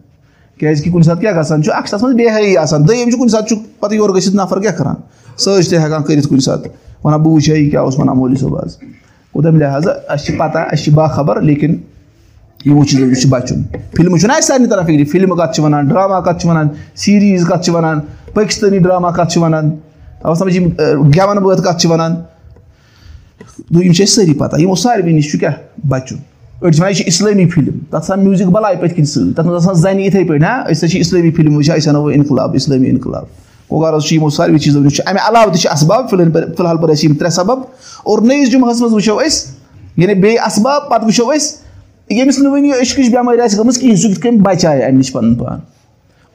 کیٛازِکہِ کُنہِ ساتہٕ کیٛاہ گژھان چھُ اَکھ چھِ تَتھ منٛز بے حٲیی آسان دوٚیِم چھُ کُنہِ ساتہٕ چھُ پَتہٕ یورٕ گٔژھِتھ نَفر کیٛاہ کَران سٔرٕچ تہِ ہٮ۪کان کٔرِتھ کُنہِ ساتہٕ وَنان بہٕ وٕچھِ ہا یہِ کیٛاہ اوس وَنان مولوی صٲب آز گوٚو تَمہِ لِحاظ اَسہِ چھِ پَتہ اَسہِ چھِ باخبر لیکِن یِمو چیٖزو نِش چھُ بَچُن فِلمہٕ چھُنہ اَسہِ سارنٕے طرف فِکرِ فِلمہٕ کَتھ چھِ وَنان ڈرٛاما کَتھ چھِ وَنان سیٖریٖز کَتھ چھِ وَنان پٲکِستٲنی ڈرٛاما کَتھ چھِ وَنان سَمجھ یِم گٮ۪وَن بٲتھ کَتھ چھِ وَنان یِم چھِ اَسہِ سٲری پَتہ یِمو ساروٕے نِش چھُ کیٛاہ بَچُن أڑۍ چھِ وَنان یہِ چھِ اِسلٲمی فِلِم تَتھ آسان میوٗزِک بَلاے پٔتھۍ کِنۍ سۭتۍ تَتھ منٛز آسان زَنہِ یِتھَے پٲٹھۍ ہاں أسۍ ہسا چھِ اِسلٲمی فِلِم وٕچھان أسۍ اَنو اِنقلاب اِسلٲمی اِنقلاب گوٚو غرض چھُ یِمو ساروٕے چیٖزو نِش چھُ اَمہِ علاوٕ تہِ چھِ اَسباب فِلحال پَر اَسہِ یِم ترٛےٚ سبب اور نٔیِس جُمعس منٛز وٕچھو أسۍ یعنی بیٚیہِ اَسباب پَتہٕ وٕچھو أسۍ ییٚمِس نہٕ وٕنہِ عشقٕچ بٮ۪مٲرۍ آسہِ گٔمٕژ کِہیٖنۍ سُہ کِتھ کٔنۍ بَچایہِ اَمہِ نِش پَنُن پان؟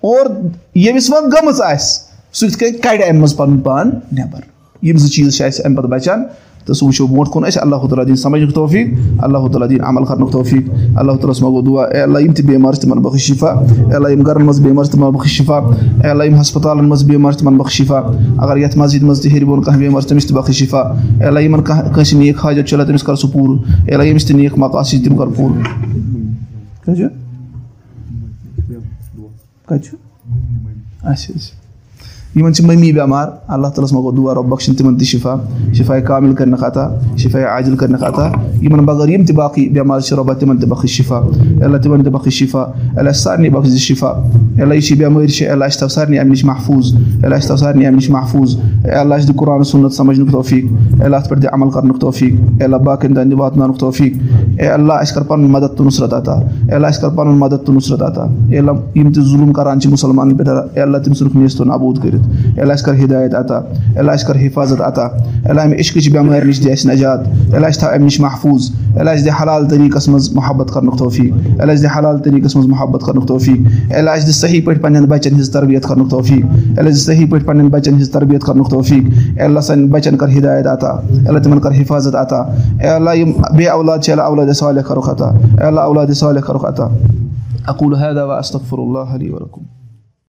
اور ییٚمِس وۄنۍ گٔمٕژ آسہِ سُہ کِتھ کٔنۍ کَڑِ اَمہِ منٛز پَنُن پان؟ نٮ۪بر یِم زٕ چیٖز چھِ اَسہِ اَمہِ پَتہٕ بَچان تہٕ سُہ وٕچھو برونٛٹھ کُن أسۍ اللہ تعالیٰ دِنۍ سَمجھنُک توفیٖق اللہ تعالیٰ دِنۍ عمل کَرنُک توفیٖق اللہ تعالیٰ ہَس منٛگو دُعا اے اللہ یِم تہِ بٮ۪مار چھِ تِمَن بخش شِفا اے اللہ یِم گَرَن منٛز بٮ۪مار چھِ تِمَن بخش شِفا اے اللہ یِم ہَسپَتالَن منٛز بٮ۪مار چھِ تِمَن بخش شِفا اگر یَتھ مسجِد منٛز تہِ ہیٚرِ بۄن کانٛہہ بٮ۪مار چھِ تٔمِس تہِ اے اللہ یِمَن کانٛہہ کٲنٛسہِ نیک حاجت اللہ تٔمِس کَر سُہ پوٗرٕ اللہ ییٚمِس تہِ نیک مقاص چھِ تِم کَر پوٗرٕ کَتہِ چھُ یِمن چھِ مٔمی بٮ۪مار اللہ تعالیٰ ہَس منٛگو دُعا رۄب بخشن تِمن تہِ شِفا شِفاے کامِل کَرنَکھ عطا شِفاے عادِل کَرنَکھ عطا یِمن بغٲر یِم تہِ باقٕے بٮ۪مارِ چھِ رۄبا تِمن تہِ بخش شِفا اللہ تِمن تہِ بخش شِفا اللہ سارنٕے بخش شِفا اللہ یہِ چھِ بیمٲرۍ چھِ اللہ تھاو سارنٕے اَمہِ نِش محفوٗظ اللہ تھاو سارنٕے اَمہِ نِش محفوٗظ اللہ اَسہِ دِ قرآن سُنت سَمجھنُک توفیٖق اللہ پٮ۪ٹھ دِ عمل کَرنُک توفیٖق اللہ باقین تانۍ دِ واتناونُک توفیٖق اے اللہ اَسہِ کَر پَنُن مدد اے اللہ اَسہِ کَر پَنُن مدد اے اللہ یِم تہِ ظُلُم کَران چھِ مُسلمانَن پٮ۪ٹھ اے اللہ تٔمۍ ژھٕنُکھ میٖز تو نابوٗد کٔرِتھ اے اللہ اَسہِ کَر ہِدایت اللہ اَسہِ کَر حِفاظت عطا اللہ اَمہِ عشقٕچ بٮ۪مارِ نِش دِ اَسہِ نجات اللہ اَسہِ تھاو اَمہِ نِش محفوٗظ اللہ اَسہِ دِ حلال طریٖقَس منٛز محبت کَرنُک توفیٖق اللہ اَسہِ دِ حلال طریٖقَس منٛز محبت کَرنُک توفیٖق اللہ اَسہِ دِ صحیح پٲٹھۍ پنٛنٮ۪ن بَچَن ہِنٛز تربیت کَرنُک توفیٖق اللہ دِ صحیح پٲٹھۍ پنٛنٮ۪ن بَچَن ہِنٛز تربیت کَرنُک توفیٖق اللہ سانٮ۪ن بَچَن کَر ہِدایت عطا اللہ تِمَن کَر حِفاظت عطا اللہ یِم بیٚیہِ اولاد چھِ اللہ اولادِ صالح کَرُکھ عطا اللہ اولادِ صالح کَرُکھ عطا اکوٗل حیدا استغفر اللہ علیہ ورکُم